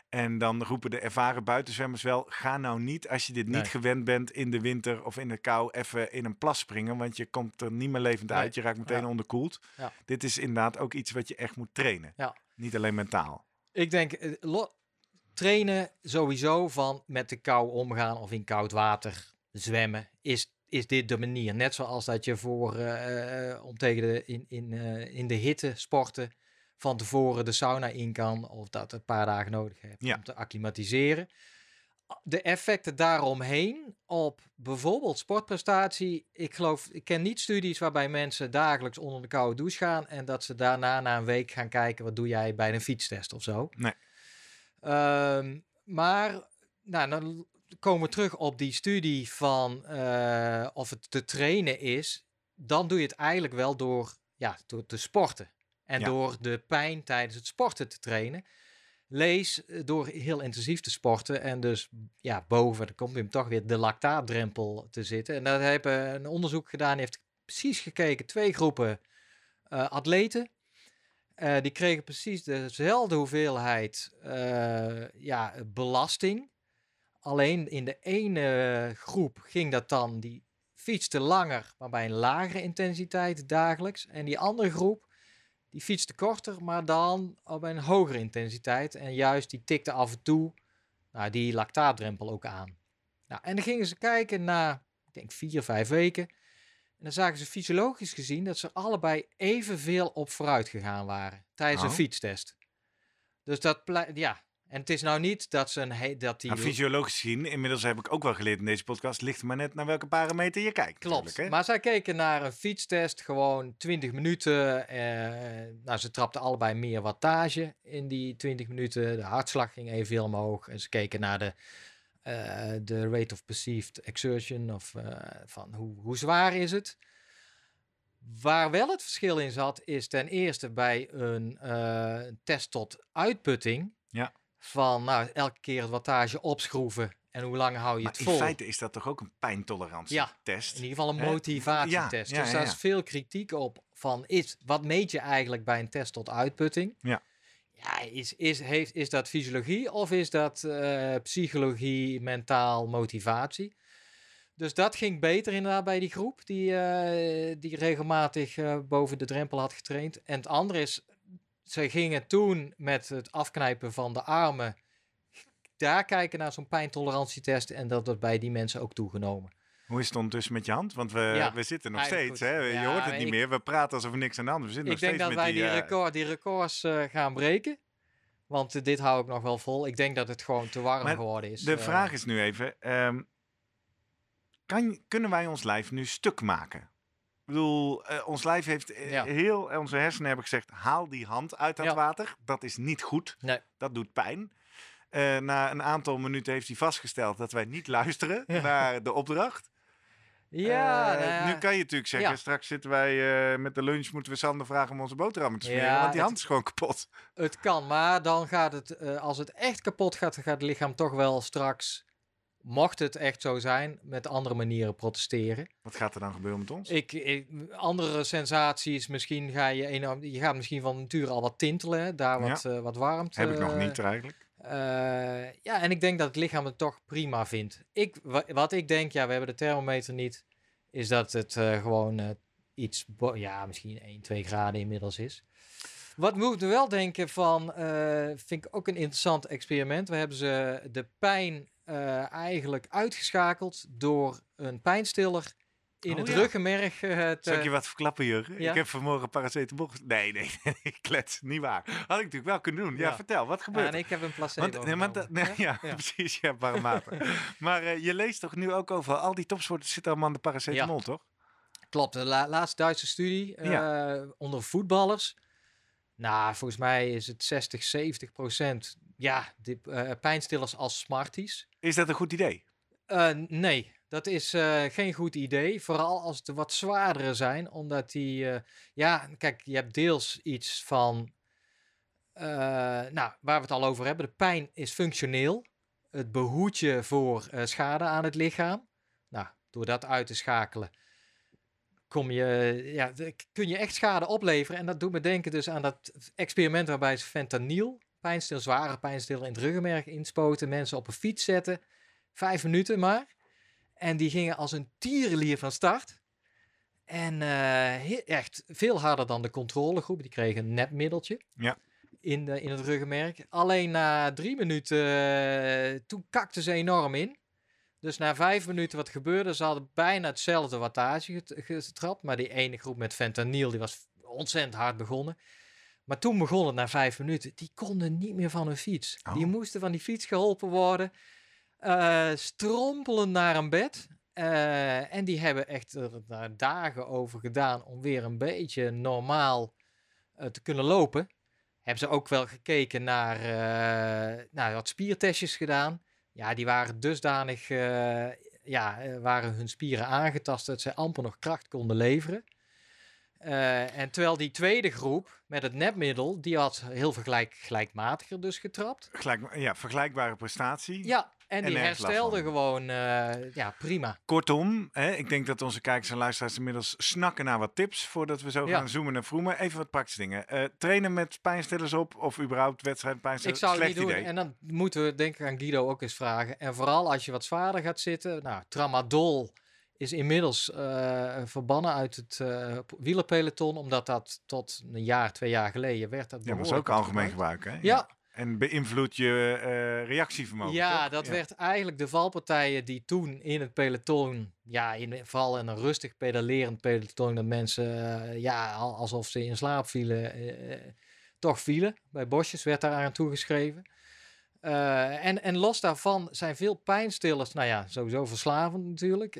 En dan roepen de ervaren buitenzwemmers wel: ga nou niet, als je dit niet gewend bent in de winter of in de kou, even in een plas springen. Want je komt er niet meer levend Nee. uit. Je raakt meteen Ja. onderkoeld. Ja. Dit is inderdaad ook iets wat je echt moet trainen. Ja. Niet alleen mentaal. Ik denk, eh, trainen sowieso van met de kou omgaan of in koud water zwemmen, is, is dit de manier. Net zoals dat je voor, eh, eh, om tegen de, in, in, eh, in de hitte sporten van tevoren de sauna in kan of dat het een paar dagen nodig hebt Ja. om te acclimatiseren. De effecten daaromheen op bijvoorbeeld sportprestatie. Ik geloof, ik ken niet studies waarbij mensen dagelijks onder de koude douche gaan en dat ze daarna na een week gaan kijken wat doe jij bij een fietstest of zo. Nee. Ehm, maar nou, dan komen we terug op die studie van eh, of het te trainen is. Dan doe je het eigenlijk wel door, ja, door te sporten. En Ja. door de pijn tijdens het sporten te trainen. Lees eh, door heel intensief te sporten en dus ja, boven, dan komt hem toch weer de lactaatdrempel te zitten. En daar hebben een onderzoek gedaan, die heeft precies gekeken, twee groepen eh, atleten. Eh, die kregen precies dezelfde hoeveelheid eh, ja, belasting. Alleen in de ene groep ging dat dan, die fietste langer, maar bij een lagere intensiteit dagelijks. En die andere groep, die fietste korter, maar dan op een hogere intensiteit. En juist die tikte af en toe nou, die lactaatdrempel ook aan. Nou, en dan gingen ze kijken na, ik denk vier, vijf weken. En dan zagen ze fysiologisch gezien dat ze allebei evenveel op vooruit gegaan waren tijdens een Oh. fietstest. Dus dat, ja. En het is nou niet dat ze een dat die Nou, fysiologisch gezien, inmiddels heb ik ook wel geleerd in deze podcast, ligt maar net naar welke parameter je kijkt. Klopt. hè? Maar zij keken naar een fietstest, gewoon 20 minuten. Eh, nou, ze trapten allebei meer wattage in die 20 minuten. De hartslag ging evenveel omhoog. En ze keken naar de, de rate of perceived exertion. Of eh, van hoe, hoe zwaar is het. Waar wel het verschil in zat, is ten eerste bij een eh, test tot uitputting. Ja. Van nou, elke keer het wattage opschroeven. En hoe lang hou je Maar het in vol? feite is dat toch ook een pijntolerantietest? In ieder geval een motivatietest. Ja, ja, dus ja, daar ja. is veel kritiek op van is, wat meet je eigenlijk bij een test tot uitputting? Ja. Ja, is, is, heeft, is dat fysiologie of is dat eh, psychologie, mentaal, motivatie? Dus dat ging beter inderdaad bij die groep die, eh, die regelmatig eh, boven de drempel had getraind. En het andere is, ze gingen toen met het afknijpen van de armen daar kijken naar zo'n pijntolerantietest en dat wordt bij die mensen ook toegenomen. Hoe is het ondertussen met je hand? Want we, Ja, we zitten nog steeds. Hè? Je Ja, hoort het niet ik- meer. We praten alsof er niks aan de hand is. We zitten Ik nog denk steeds dat met wij die, die... eh, record, die records eh, gaan breken. Want eh, dit hou ik nog wel vol. Ik denk dat het gewoon te warm Maar geworden is. de vraag is nu even... ehm, kan, kunnen wij ons lijf nu stuk maken? Ik bedoel, ons lijf heeft Ja. heel... Onze hersenen hebben gezegd, haal die hand uit dat water. Dat is niet goed. Nee. Dat doet pijn. Na een aantal minuten heeft hij vastgesteld dat wij niet luisteren naar de opdracht. Ja, Eh, nou ja. Nu kan je natuurlijk zeggen, Ja. straks zitten wij eh, met de lunch, moeten we Sander vragen om onze boterhammen te smeren, Ja, want die het- hand is gewoon kapot. Het kan, maar dan gaat het, eh, als het echt kapot gaat, dan gaat het lichaam toch wel straks, mocht het echt zo zijn, met andere manieren protesteren. Wat gaat er dan gebeuren met ons? Ik, ik, andere sensaties, misschien ga je, enorm, je gaat misschien van nature al wat tintelen, daar wat, wat warmt. Heb ik nog niet eigenlijk. Eh, ja, en ik denk dat het lichaam het toch prima vindt. Ik, wa- wat ik denk, ja, we hebben de thermometer niet, is dat het eh, gewoon eh, iets, ja, misschien 1, 2 graden inmiddels is. Wat moeten we wel denken van, vind ik ook een interessant experiment. We hebben ze de pijn eigenlijk uitgeschakeld door een pijnstiller in Oh, het ja. ruggenmerg. eh, het, Zal ik je eh, wat verklappen, Jurgen? ja? Ik heb vanmorgen paracetamol... Nee, nee, nee, klets, niet waar. Had ik natuurlijk wel kunnen doen. Ja, Ja. vertel, wat ja, gebeurt er? ik heb een placebo Want, nee, maar nee, ja, Ja. precies, ja, paramater. maar eh, je leest toch nu ook over al die topsporters zitten allemaal aan de paracetamol, toch? Klopt, de la- laatste Duitse studie onder voetballers. Nou, volgens mij is het 60, 70 procent. Ja, die, pijnstillers als Smarties. Is dat een goed idee? Nee, dat is eh, geen goed idee. Vooral als het wat zwaardere zijn, omdat die... eh, ja, kijk, je hebt deels iets van... eh, nou, waar we het al over hebben. De pijn is functioneel. Het behoedt je voor schade aan het lichaam. Nou, door dat uit te schakelen... Kom je, ja, kun je echt schade opleveren. En dat doet me denken dus aan dat experiment waarbij ze fentanyl, pijnstil, zware pijnstiller in het ruggenmerg inspoten, mensen op een fiets zetten Vijf minuten maar. En die gingen als een tierenlier van start. En eh, echt veel harder dan de controlegroep. Die kregen een nepmiddeltje. Ja. In, de, in het ruggenmerk. Alleen na drie minuten, eh, toen kakten ze enorm in. Dus na vijf minuten, wat gebeurde? Ze hadden bijna hetzelfde wattage get- getrapt. Maar die ene groep met fentanyl, die was ontzettend hard begonnen. Maar toen begon het na vijf minuten. Die konden niet meer van hun fiets. Die Oh. moesten van die fiets geholpen worden eh strompelen naar een bed. Eh, en die hebben echt er daar dagen over gedaan om weer een beetje normaal eh, te kunnen lopen. Hebben ze ook wel gekeken naar, nou, wat spiertestjes gedaan. Ja, die waren dusdanig, ja, waren hun spieren aangetast dat ze amper nog kracht konden leveren. En terwijl die tweede groep met het nepmiddel, die had heel vergelijk, gelijkmatiger dus getrapt. Gelijk, ja, vergelijkbare prestatie. Ja, en die herstelde gewoon eh, ja, prima. Kortom, hè, ik denk dat onze kijkers en luisteraars inmiddels snakken naar wat tips voordat we zo Ja. gaan zoomen en vroemen. Even wat praktische dingen. Eh, trainen met pijnstillers op of überhaupt wedstrijd Ik pijnstillers? zou het Slecht niet doen. idee. En dan moeten we denk ik aan Guido ook eens vragen. En vooral als je wat zwaarder gaat zitten. Nou, tramadol is inmiddels eh, verbannen uit het eh, wielerpeloton. Omdat dat tot een jaar, twee jaar geleden werd. Dat Ja, behoorlijk ook algemeen gebruik, hè? Ja, En beïnvloedt je eh, reactievermogen, ja toch? dat werd eigenlijk de valpartijen die toen in het peloton, ja, in, vooral in een rustig pedalerend peloton, dat mensen, eh, ja, al- alsof ze in slaap vielen, eh, toch vielen. Bij Bosjes werd daar aan toegeschreven. En, en los daarvan zijn veel pijnstillers, nou ja, sowieso verslavend natuurlijk,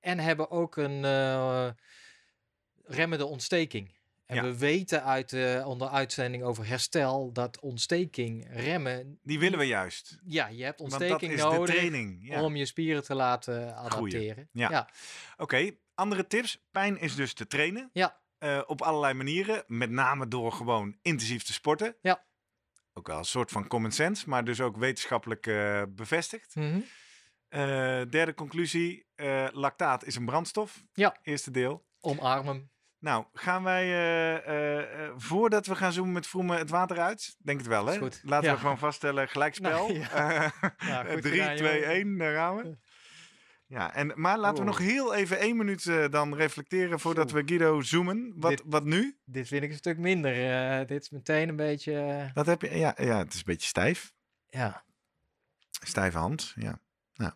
en hebben ook een remmende ontsteking. En Ja. we weten uit de onder uitzending over herstel dat ontsteking remmen Die willen we juist. ja, je hebt ontsteking is nodig de training. Ja. om je spieren te laten adapteren. Ja. ja. Oké, andere tips. Pijn is dus te trainen. Ja. Eh, op allerlei manieren. Met name door gewoon intensief te sporten. Ja. Ook wel een soort van common sense, maar dus ook wetenschappelijk eh, bevestigd. Mhm. Eh, derde conclusie. lactaat is een brandstof. Ja. Eerste deel. Omarm hem. Nou, gaan wij, eh, eh, eh, voordat we gaan zoomen met Vroemen, het water uit? Denk het wel, hè? Goed. Laten Ja. we gewoon vaststellen, gelijkspel. Nou, Eh, Ja, goed 3, gedaan, 2, joh. 1, daar gaan we. Ja, en, maar laten we Oh. nog heel even één minuut dan reflecteren voordat Zo. we Guido zoomen. Wat, Dit- wat nu? Dit vind ik een stuk minder. dit is meteen een beetje... Wat heb je? Ja, ja, het is een beetje stijf. ja. Stijve hand, ja. Nou,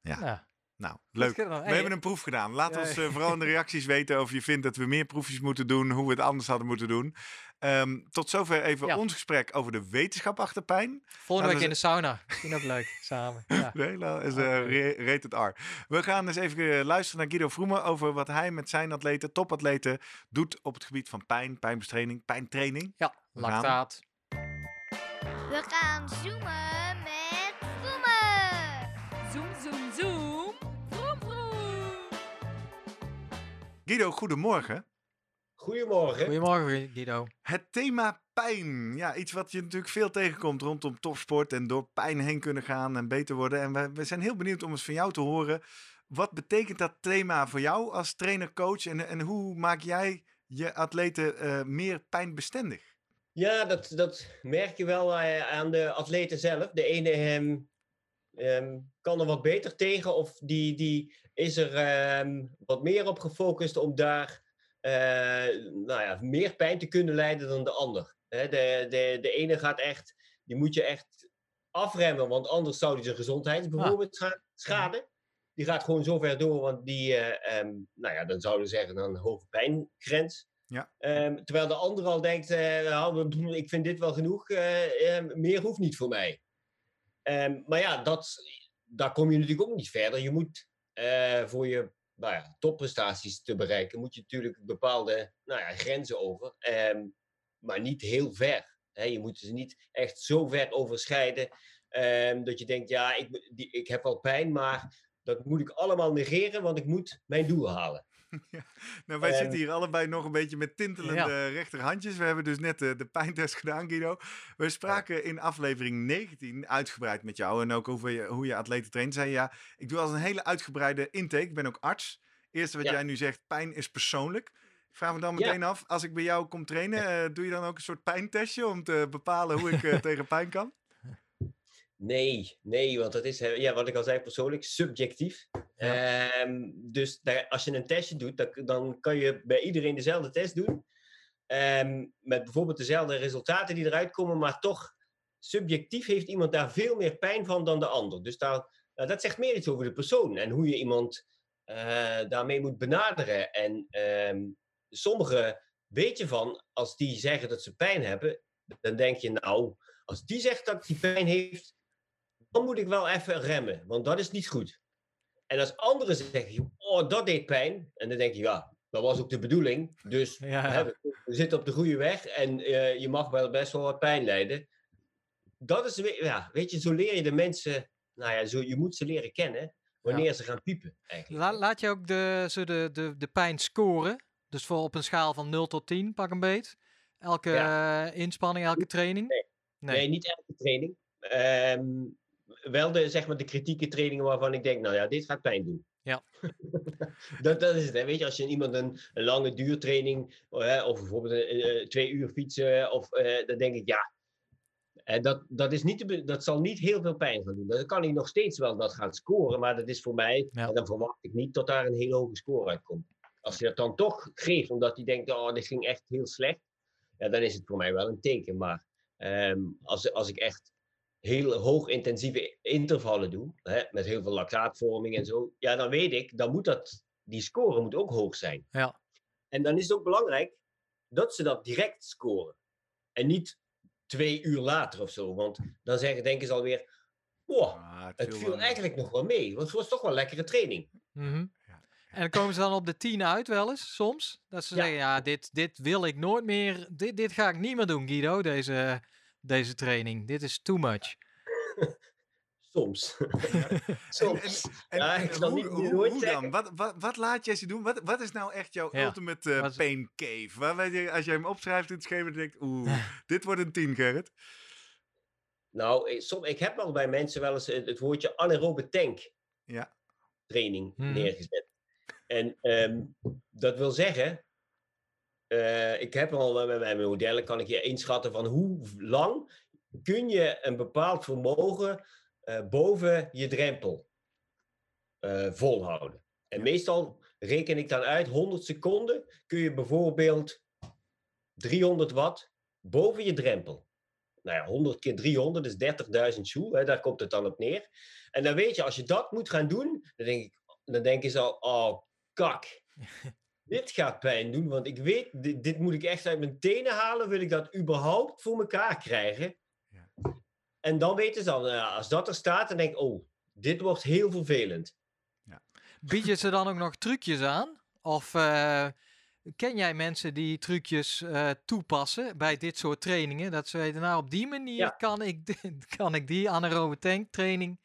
Ja. Nou, nou leuk. gedaan. We hebben een proef gedaan. Laat Ja. ons eh, vooral in de reacties weten of je vindt dat we meer proefjes moeten doen, hoe we het anders hadden moeten doen. Ehm, tot zover even Ja. ons gesprek over de wetenschap achter pijn. Volgende week Laten in de sauna. Misschien ook leuk. Samen. Ja. Nee, nou, is eh, ra- rated R. We gaan eens even eh, luisteren naar Guido Vroemen over wat hij met zijn atleten, topatleten, doet op het gebied van pijn, pijnbestraining, pijntraining. ja, We gaan. lactaat. We gaan zoomen met Vroemen. Zoom, zoom, zoom. Guido, goedemorgen. Goedemorgen. Goedemorgen Guido. Het thema pijn. Ja, iets wat je natuurlijk veel tegenkomt rondom topsport en door pijn heen kunnen gaan en beter worden. En we, we zijn heel benieuwd om eens van jou te horen. Wat betekent dat thema voor jou als trainer, coach? En, en hoe maak jij je atleten eh, meer pijnbestendig? Ja, dat, dat merk je wel eh, aan de atleten zelf. De ene ehm, ehm, kan er wat beter tegen, of die, die is er ehm, wat meer op gefocust om daar eh, nou ja, meer pijn te kunnen leiden dan de ander. De, de, de ene gaat echt, die moet je echt afremmen, want anders zou die zijn gezondheid bijvoorbeeld scha- schaden. die gaat gewoon zo ver door, want die, eh, ehm, nou ja, dan zouden we zeggen dan een hoge pijngrens. Ja. Terwijl de ander al denkt, eh, nou, ik vind dit wel genoeg, meer hoeft niet voor mij. Ehm, maar ja, dat, daar kom je natuurlijk ook niet verder. Je moet eh, voor je nou ja, topprestaties te bereiken, moet je natuurlijk bepaalde nou ja, grenzen over. Ehm, maar niet heel ver. Je moet ze niet echt zo ver overschrijden ehm, dat je denkt, ja, ik, ik heb wel pijn, maar dat moet ik allemaal negeren, want ik moet mijn doel halen. Nou, wij zitten hier allebei nog een beetje met tintelende rechterhandjes. We hebben dus net de, de pijntest gedaan, Guido. We spraken in aflevering 19 uitgebreid met jou en ook over je, hoe je atleten traint. Zei ja, ik doe als een hele uitgebreide intake. Ik ben ook arts. Eerste wat jij nu zegt, pijn is persoonlijk. Ik vraag me dan meteen af, als ik bij jou kom trainen, eh, doe je dan ook een soort pijntestje om te bepalen hoe ik eh, tegen pijn kan? Nee, nee, want dat is, ja, wat ik al zei, persoonlijk subjectief. Ehm, dus daar, als je een testje doet, dan, dan kan je bij iedereen dezelfde test doen. Ehm, met bijvoorbeeld dezelfde resultaten die eruit komen, maar toch subjectief heeft iemand daar veel meer pijn van dan de ander. Dus daar, nou, dat zegt meer iets over de persoon en hoe je iemand eh, daarmee moet benaderen. En ehm sommigen weet je van, als die zeggen dat ze pijn hebben, dan denk je, nou, als die zegt dat hij pijn heeft, dan moet ik wel even remmen, want dat is niet goed. En als anderen zeggen, oh, dat deed pijn, en dan denk je, ja, dat was ook de bedoeling, dus Ja, hè, we, we zitten op de goede weg en eh, je mag wel best wel wat pijn lijden. Dat is, ja, weet je, zo leer je de mensen, nou ja, zo, je moet ze leren kennen wanneer ze gaan piepen, eigenlijk. La- laat je ook de, zo de, de, de pijn scoren. Dus voor op een schaal van 0 tot 10, pak een beet. Elke eh, inspanning, elke training. Nee. Nee. Nee, niet elke training. Ehm, wel de, zeg maar, de kritieke trainingen waarvan ik denk, nou ja, dit gaat pijn doen. Ja. dat, dat is het. Hè. Weet je, als je iemand een, een lange duurtraining, of bijvoorbeeld twee uur fietsen, of, eh, dan denk ik, ja, dat, dat, is niet te dat zal niet heel veel pijn gaan doen. Dan kan hij nog steeds wel dat gaan scoren, maar dat is voor mij, Ja. en dan verwacht ik niet dat daar een hele hoge score uitkomt. Als hij dat dan toch geeft, omdat hij denkt, oh, dit ging echt heel slecht, ja, dan is het voor mij wel een teken. Maar Ehm, als, als ik echt heel hoog intensieve intervallen doe, hè, met heel veel lactaatvorming en zo, ja, dan weet ik, dan moet dat, die score moet ook hoog zijn. Ja. En dan is het ook belangrijk dat ze dat direct scoren. En niet twee uur later of zo, want dan zeggen, denken ze alweer, wow, Ah, het viel viel wel- eigenlijk nog wel mee, want het was toch wel een lekkere training. Mhm. Ja. En dan komen ze dan op de 10 uit wel eens, soms. Dat ze Ja. zeggen, ja, dit, dit wil ik nooit meer. Dit, dit ga ik niet meer doen, Guido, deze, deze training. Dit is too much. Soms. Soms. en, Ja, hoe, dan? Wat, wat, wat laat jij ze doen? Wat, wat is nou echt jouw Ja. ultimate eh, pain cave? Waar, als jij hem opschrijft in het schema, dan denk ik, oeh, dit wordt een 10, Gerrit. Nou, ik, som, ik heb wel bij mensen wel eens het, het woordje anaerobe tank Ja. training Mhm. neergezet. En ehm, dat wil zeggen, eh, ik heb al met mijn modellen, kan ik je inschatten van hoe lang kun je een bepaald vermogen eh, boven je drempel eh, volhouden. En meestal reken ik dan uit, 100 seconden kun je bijvoorbeeld 300 watt boven je drempel. Nou ja, 100 keer 300 is 30.000 joule, hè, daar komt het dan op neer. En dan weet je, als je dat moet gaan doen, dan denk ik, dan denken ze al, oh, kak. dit gaat pijn doen, want ik weet, dit, dit moet ik echt uit mijn tenen halen, wil ik dat überhaupt voor elkaar krijgen. Ja. En dan weten ze al, nou ja, als dat er staat, dan denk ik, oh, dit wordt heel vervelend. Bied je ze dan ook nog trucjes aan? Of eh, ken jij mensen die trucjes eh, toepassen bij dit soort trainingen? Dat ze weten, nou op die manier Ja. kan, ik, kan ik die anaerobe tank training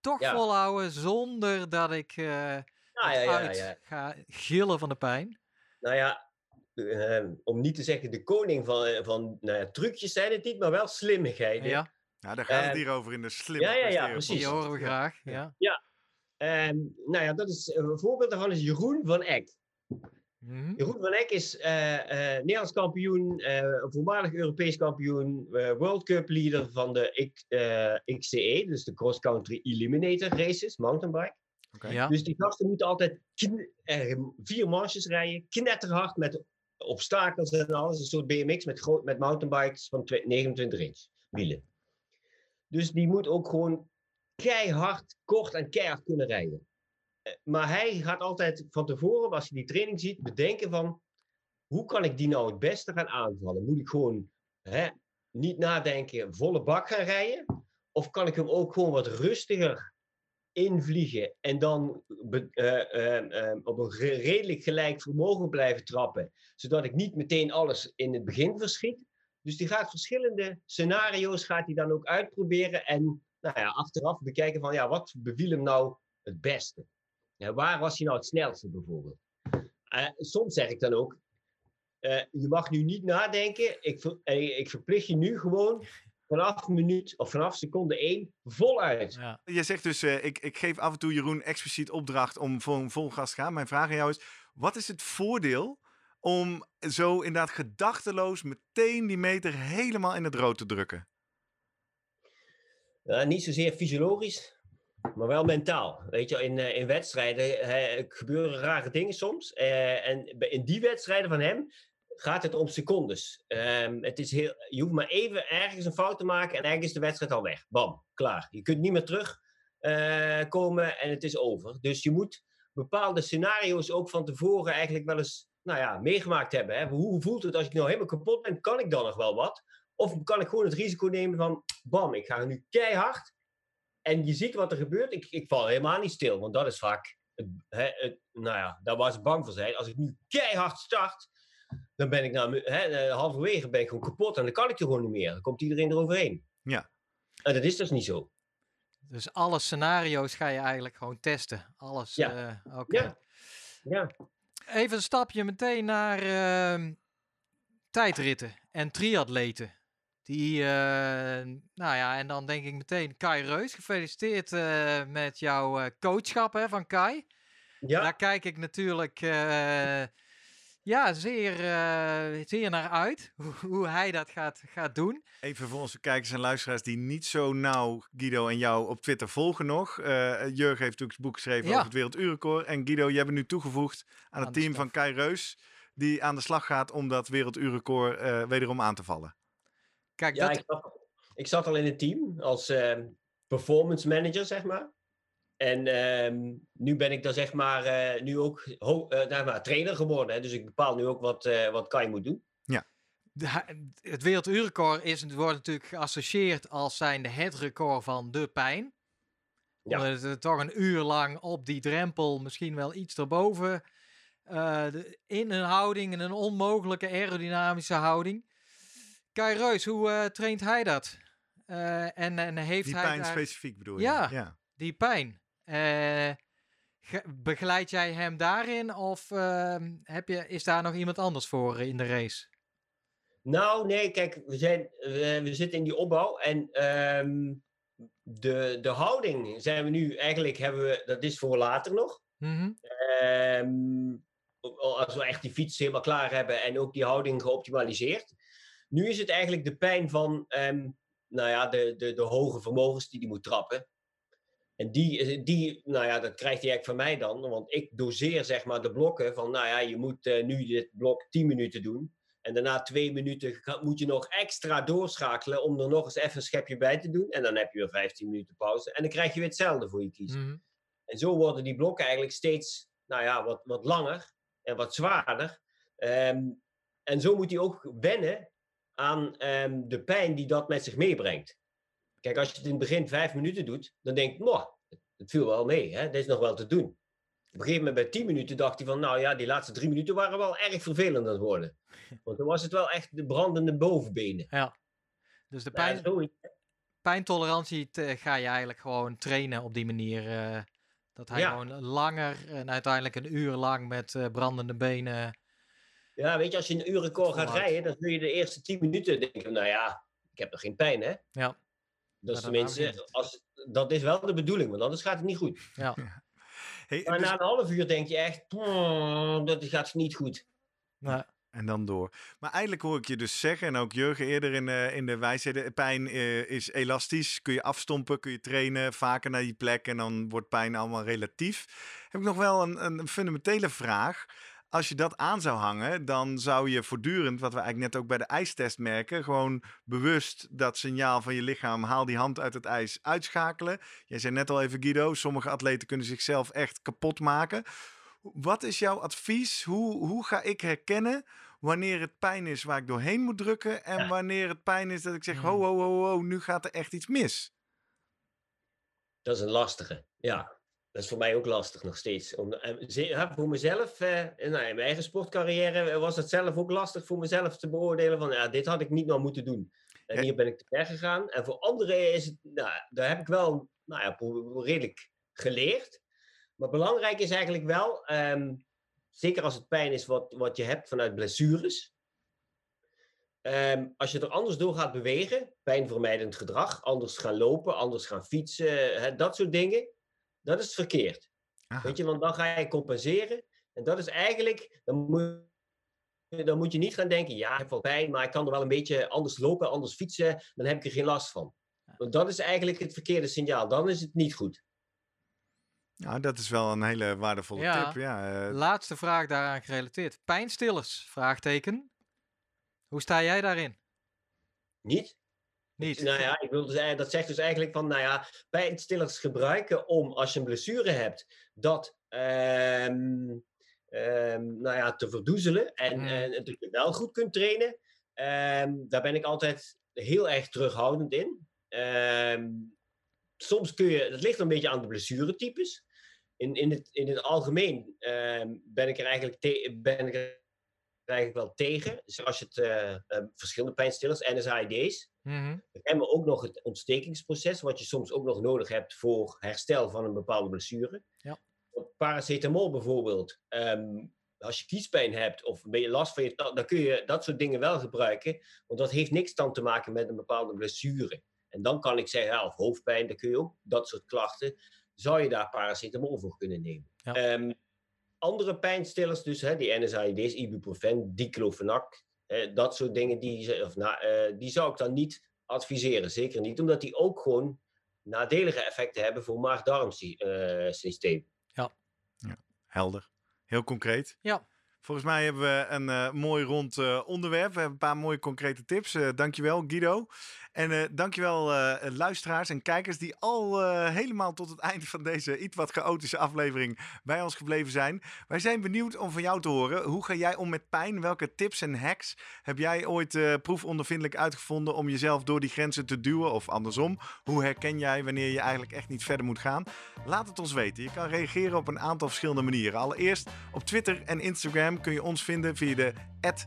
toch Ja. volhouden zonder dat ik eh Ja, ja, ja, ja. ga gillen van de pijn. Nou ja, eh, om niet te zeggen de koning van, van nou ja, trucjes zijn het niet, maar wel slimmigheden. Ja, Nou, daar gaat het Eh, hier over in de slimme ja, ja, ja, precies. die horen we Ja. graag. Ja. En nou ja, dat is, een voorbeeld daarvan is Jeroen van Eck. Mhm. Jeroen van Eck is eh, eh, Nederlands kampioen, eh, voormalig Europees kampioen, eh, World Cup leader van de X, eh, XCE, dus de Cross Country Eliminator Races, mountainbike. Ja. Dus die gasten moeten altijd eh, vier marches rijden, knetterhard met obstakels en alles. Een soort BMX met, gro- met mountainbikes van twe- 29 inch wielen. Dus die moet ook gewoon keihard, kort en keihard kunnen rijden. eh, maar hij gaat altijd van tevoren, als hij die training ziet, bedenken van hoe kan ik die nou het beste gaan aanvallen? Moet ik gewoon hè, niet nadenken, volle bak gaan rijden? Of kan ik hem ook gewoon wat rustiger invliegen en dan eh, eh, eh, op een redelijk gelijk vermogen blijven trappen, zodat ik niet meteen alles in het begin verschiet? Dus die gaat verschillende scenario's gaat hij dan ook uitproberen en nou ja, achteraf bekijken van ja, wat beviel hem nou het beste? Ja, waar was hij nou het snelste bijvoorbeeld? Eh, soms zeg ik dan ook, eh, je mag nu niet nadenken, ik, ik verplicht je nu gewoon vanaf minuut of vanaf seconde 1 voluit. Ja. Je zegt dus, eh, ik, ik geef af en toe Jeroen expliciet opdracht om voor een vol gas te gaan. Mijn vraag aan jou is, wat is het voordeel om zo inderdaad gedachteloos meteen die meter helemaal in het rood te drukken? Ja, niet zozeer fysiologisch, maar wel mentaal. Weet je, in, eh, in wedstrijden eh, gebeuren rare dingen soms. eh, en bij- in die wedstrijden van hem gaat het om secondes. Ehm, het is heel, je hoeft maar even ergens een fout te maken en eigenlijk is de wedstrijd al weg. Bam, klaar. Je kunt niet meer terug eh, en het is over. Dus je moet bepaalde scenario's ook van tevoren eigenlijk wel eens nou ja, meegemaakt hebben. Hè? Hoe voelt het als ik nou helemaal kapot ben? Kan ik dan nog wel wat? Of kan ik gewoon het risico nemen van, bam, ik ga nu keihard. En je ziet wat er gebeurt. Ik, ik val helemaal niet stil, want dat is vaak, hè, nou ja, daar waar ze bang voor zijn. Als ik nu keihard start, dan ben ik nou, hè, eh, halverwege ben ik gewoon kapot en dan kan ik er gewoon niet meer. Dan komt iedereen eroverheen. Ja. En dat is dus niet zo. Dus alle scenario's ga je eigenlijk gewoon testen. Alles. Ja. eh, Oké. Ja. Ja. Even een stapje meteen naar ehm, tijdritten en triatleten. Die, eh, nou ja, en dan denk ik meteen Kai Reus. Gefeliciteerd eh, met jouw eh, coachschap hè, van Kai. Ja. Daar kijk ik natuurlijk eh, ja, zeer, eh, zeer naar uit. Hoe, hoe hij dat gaat, gaat doen. Even voor onze kijkers en luisteraars die niet zo nauw Guido en jou op Twitter volgen nog. Eh Jurgen heeft natuurlijk een boek geschreven Ja. over het werelduurrecord. En Guido, jij bent nu toegevoegd aan, Aan het team van Kai Reus. Die aan de slag gaat om dat werelduurrecord eh, wederom aan te vallen. Kijk, Ja, dat, ik, zat, ik zat al in het team als ehm, performance manager, zeg maar. En ehm, nu ben ik dan zeg maar eh, nu ook ho- eh, nou, maar, trainer geworden. Hè, dus ik bepaal nu ook wat, eh, wat Kai moet doen. de- het werelduurrecord is, wordt natuurlijk geassocieerd als zijnde het record van de pijn. Ja. Omdat het toch een uur lang op die drempel, misschien wel iets erboven, eh, de- in een houding, in een onmogelijke aerodynamische houding. Kai Reus, hoe eh, traint hij dat? Eh, en, en heeft Die hij pijn daar- specifiek bedoel je? Ja. ja. die pijn? Eh, ge- begeleid jij hem daarin of ehm, heb je, is daar nog iemand anders voor in de race? Nou, nee, kijk, we, zijn, we, we zitten in die opbouw. En ehm, de, de houding zijn we nu eigenlijk, hebben we, dat is voor later nog. Mhm. Ehm, als we echt die fiets helemaal klaar hebben en ook die houding geoptimaliseerd. Nu is het eigenlijk de pijn van nou ja, de, de, de hoge vermogens die die moet trappen. En die, is- die, nou ja, dat krijgt hij eigenlijk van mij dan. Want ik doseer zeg maar de blokken van, nou ja, je moet eh, nu dit blok 10 minuten doen. En daarna twee minuten moet je nog extra doorschakelen om er nog eens even een schepje bij te doen. En dan heb je weer 15 minuten pauze. En dan krijg je weer hetzelfde voor je kiezen. Mhm. En zo worden die blokken eigenlijk steeds nou ja, wat, wat langer en wat zwaarder. Ehm, en zo moet hij ook wennen aan ehm, de pijn die dat met zich meebrengt. Kijk, als je het in het begin vijf minuten doet, dan denk ik, nou, het viel wel mee, hè? dit is nog wel te doen. Op een gegeven moment bij 10 minuten dacht hij van, nou ja, die laatste drie minuten waren wel erg vervelend aan het worden. Want dan was het wel echt de brandende bovenbenen. Dus de Nou, pijn, pijntolerantie te- ga je eigenlijk gewoon trainen op die manier. eh, dat hij Ja. gewoon langer en uiteindelijk een uur lang met eh, brandende benen. Ja, weet je, als je een uurrecord gaat rijden, dan zul je de eerste 10 minuten denken, nou ja, ik heb nog geen pijn, hè? Ja. Dat is tenminste, als, dat is wel de bedoeling, want anders gaat het niet goed. Hey, Maar dus- na een half uur denk je echt, "Hmm, dat gaat niet goed. Nou, En dan door. Maar eigenlijk hoor ik je dus zeggen, en ook Jurgen eerder in de, in de wijsheden, pijn eh, is elastisch. Kun je afstompen, kun je trainen, vaker naar die plek en dan wordt pijn allemaal relatief. Heb ik nog wel een, een fundamentele vraag. Als je dat aan zou hangen, dan zou je voortdurend, wat we eigenlijk net ook bij de ijstest merken, gewoon bewust dat signaal van je lichaam, haal die hand uit het ijs, uitschakelen. Jij zei net al even, Guido, sommige atleten kunnen zichzelf echt kapot maken. Wat is jouw advies? Hoe, hoe ga ik herkennen wanneer het pijn is waar ik doorheen moet drukken en Ja. wanneer het pijn is dat ik zeg, ho, ho, ho, ho, nu gaat er echt iets mis? Dat is een lastige, ja. Dat is voor mij ook lastig nog steeds. Om, en ja, voor mezelf, eh, nou, in mijn eigen sportcarrière, was het zelf ook lastig voor mezelf te beoordelen van, ja, dit had ik niet nou moeten doen. En Ja. hier ben ik te ver gegaan. En voor anderen is het, nou, daar heb ik wel, nou ja, redelijk geleerd. Maar belangrijk is eigenlijk wel, ehm, zeker als het pijn is wat, wat je hebt vanuit blessures. Ehm, als je er anders door gaat bewegen, pijnvermijdend gedrag, anders gaan lopen, anders gaan fietsen, dat soort dingen, dat is verkeerd. Aha. Weet je, want dan ga je compenseren. En dat is eigenlijk, dan moet, dan moet je niet gaan denken, ja, ik heb wel pijn, maar ik kan er wel een beetje anders lopen, anders fietsen, dan heb ik er geen last van. Want dat is eigenlijk het verkeerde signaal. Dan is het niet goed. Nou, dat is wel een hele waardevolle Ja. tip. Ja, eh, Laatste vraag daaraan gerelateerd. Pijnstillers? Vraagteken. Hoe sta jij daarin? Niet? Niet. Nou ja, ik wil dus, dat zegt dus eigenlijk van, nou ja, pijnstillers gebruiken om, als je een blessure hebt, dat ehm, nou ja, te verdoezelen en, Mm. en dat je wel goed kunt trainen. Ehm, daar ben ik altijd heel erg terughoudend in. Soms kun je, dat ligt een beetje aan de blessuretypes. In, in, het, in het algemeen ben ik er eigenlijk, te- ben ik er eigenlijk wel tegen. Dus als je het eh, eh, verschillende pijnstillers, NSAID's, Mhm. we hebben ook nog het ontstekingsproces, wat je soms ook nog nodig hebt voor herstel van een bepaalde blessure. Ja. Paracetamol bijvoorbeeld, ehm, als je kiespijn hebt of een beetje last van je tand, dan kun je dat soort dingen wel gebruiken, want dat heeft niks dan te maken met een bepaalde blessure. En dan kan ik zeggen, ja, of hoofdpijn, dan kun je ook dat soort klachten, zou je daar paracetamol voor kunnen nemen. Ja. Ehm, andere pijnstillers, dus hè, die NSAID's, ibuprofen, diclofenac, eh, dat soort dingen, die, ze- of, na- eh, die zou ik dan niet adviseren. Zeker niet, omdat die ook gewoon nadelige effecten hebben voor maag-darmsysteem. helder. Heel concreet. Ja. Volgens mij hebben we een eh, mooi rond eh, onderwerp. We hebben een paar mooie concrete tips. Eh dankjewel Guido. En dankjewel luisteraars en kijkers die al helemaal tot het eind van deze iets wat chaotische aflevering bij ons gebleven zijn. Wij zijn benieuwd om van jou te horen. Hoe ga jij om met pijn? Welke tips en hacks heb jij ooit proefondervindelijk uitgevonden om jezelf door die grenzen te duwen? Of andersom, hoe herken jij wanneer je eigenlijk echt niet verder moet gaan? Laat het ons weten. Je kan reageren op een aantal verschillende manieren. Allereerst op Twitter en Instagram kun je ons vinden via de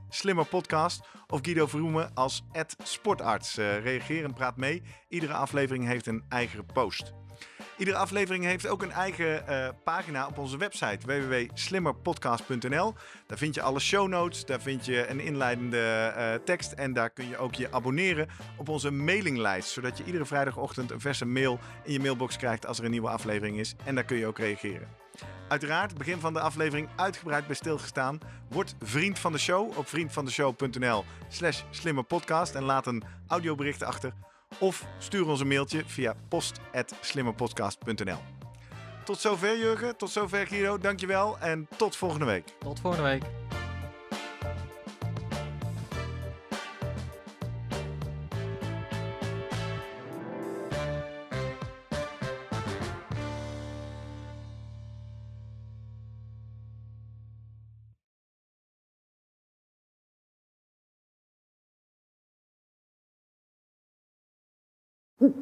@slimmerpodcast of Guido Verhoemen als @sportarts. Eh, reageer en praat mee. Iedere aflevering heeft een eigen post. Iedere aflevering heeft ook een eigen eh, pagina op onze website www.slimmerpodcast.nl. Daar vind je alle show notes, daar vind je een inleidende eh, tekst en daar kun je ook je abonneren op onze mailinglijst, zodat je iedere vrijdagochtend een verse mail in je mailbox krijgt als er een nieuwe aflevering is en daar kun je ook reageren. Uiteraard, begin van de aflevering uitgebreid bij stilgestaan. Word vriend van de show op vriendvandeshow.nl slash slimmerpodcast en laat een audiobericht achter. Of stuur ons een mailtje via post.slimmerpodcast.nl Tot zover Jurgen, tot zover Guido, dankjewel en tot volgende week. Tot volgende week.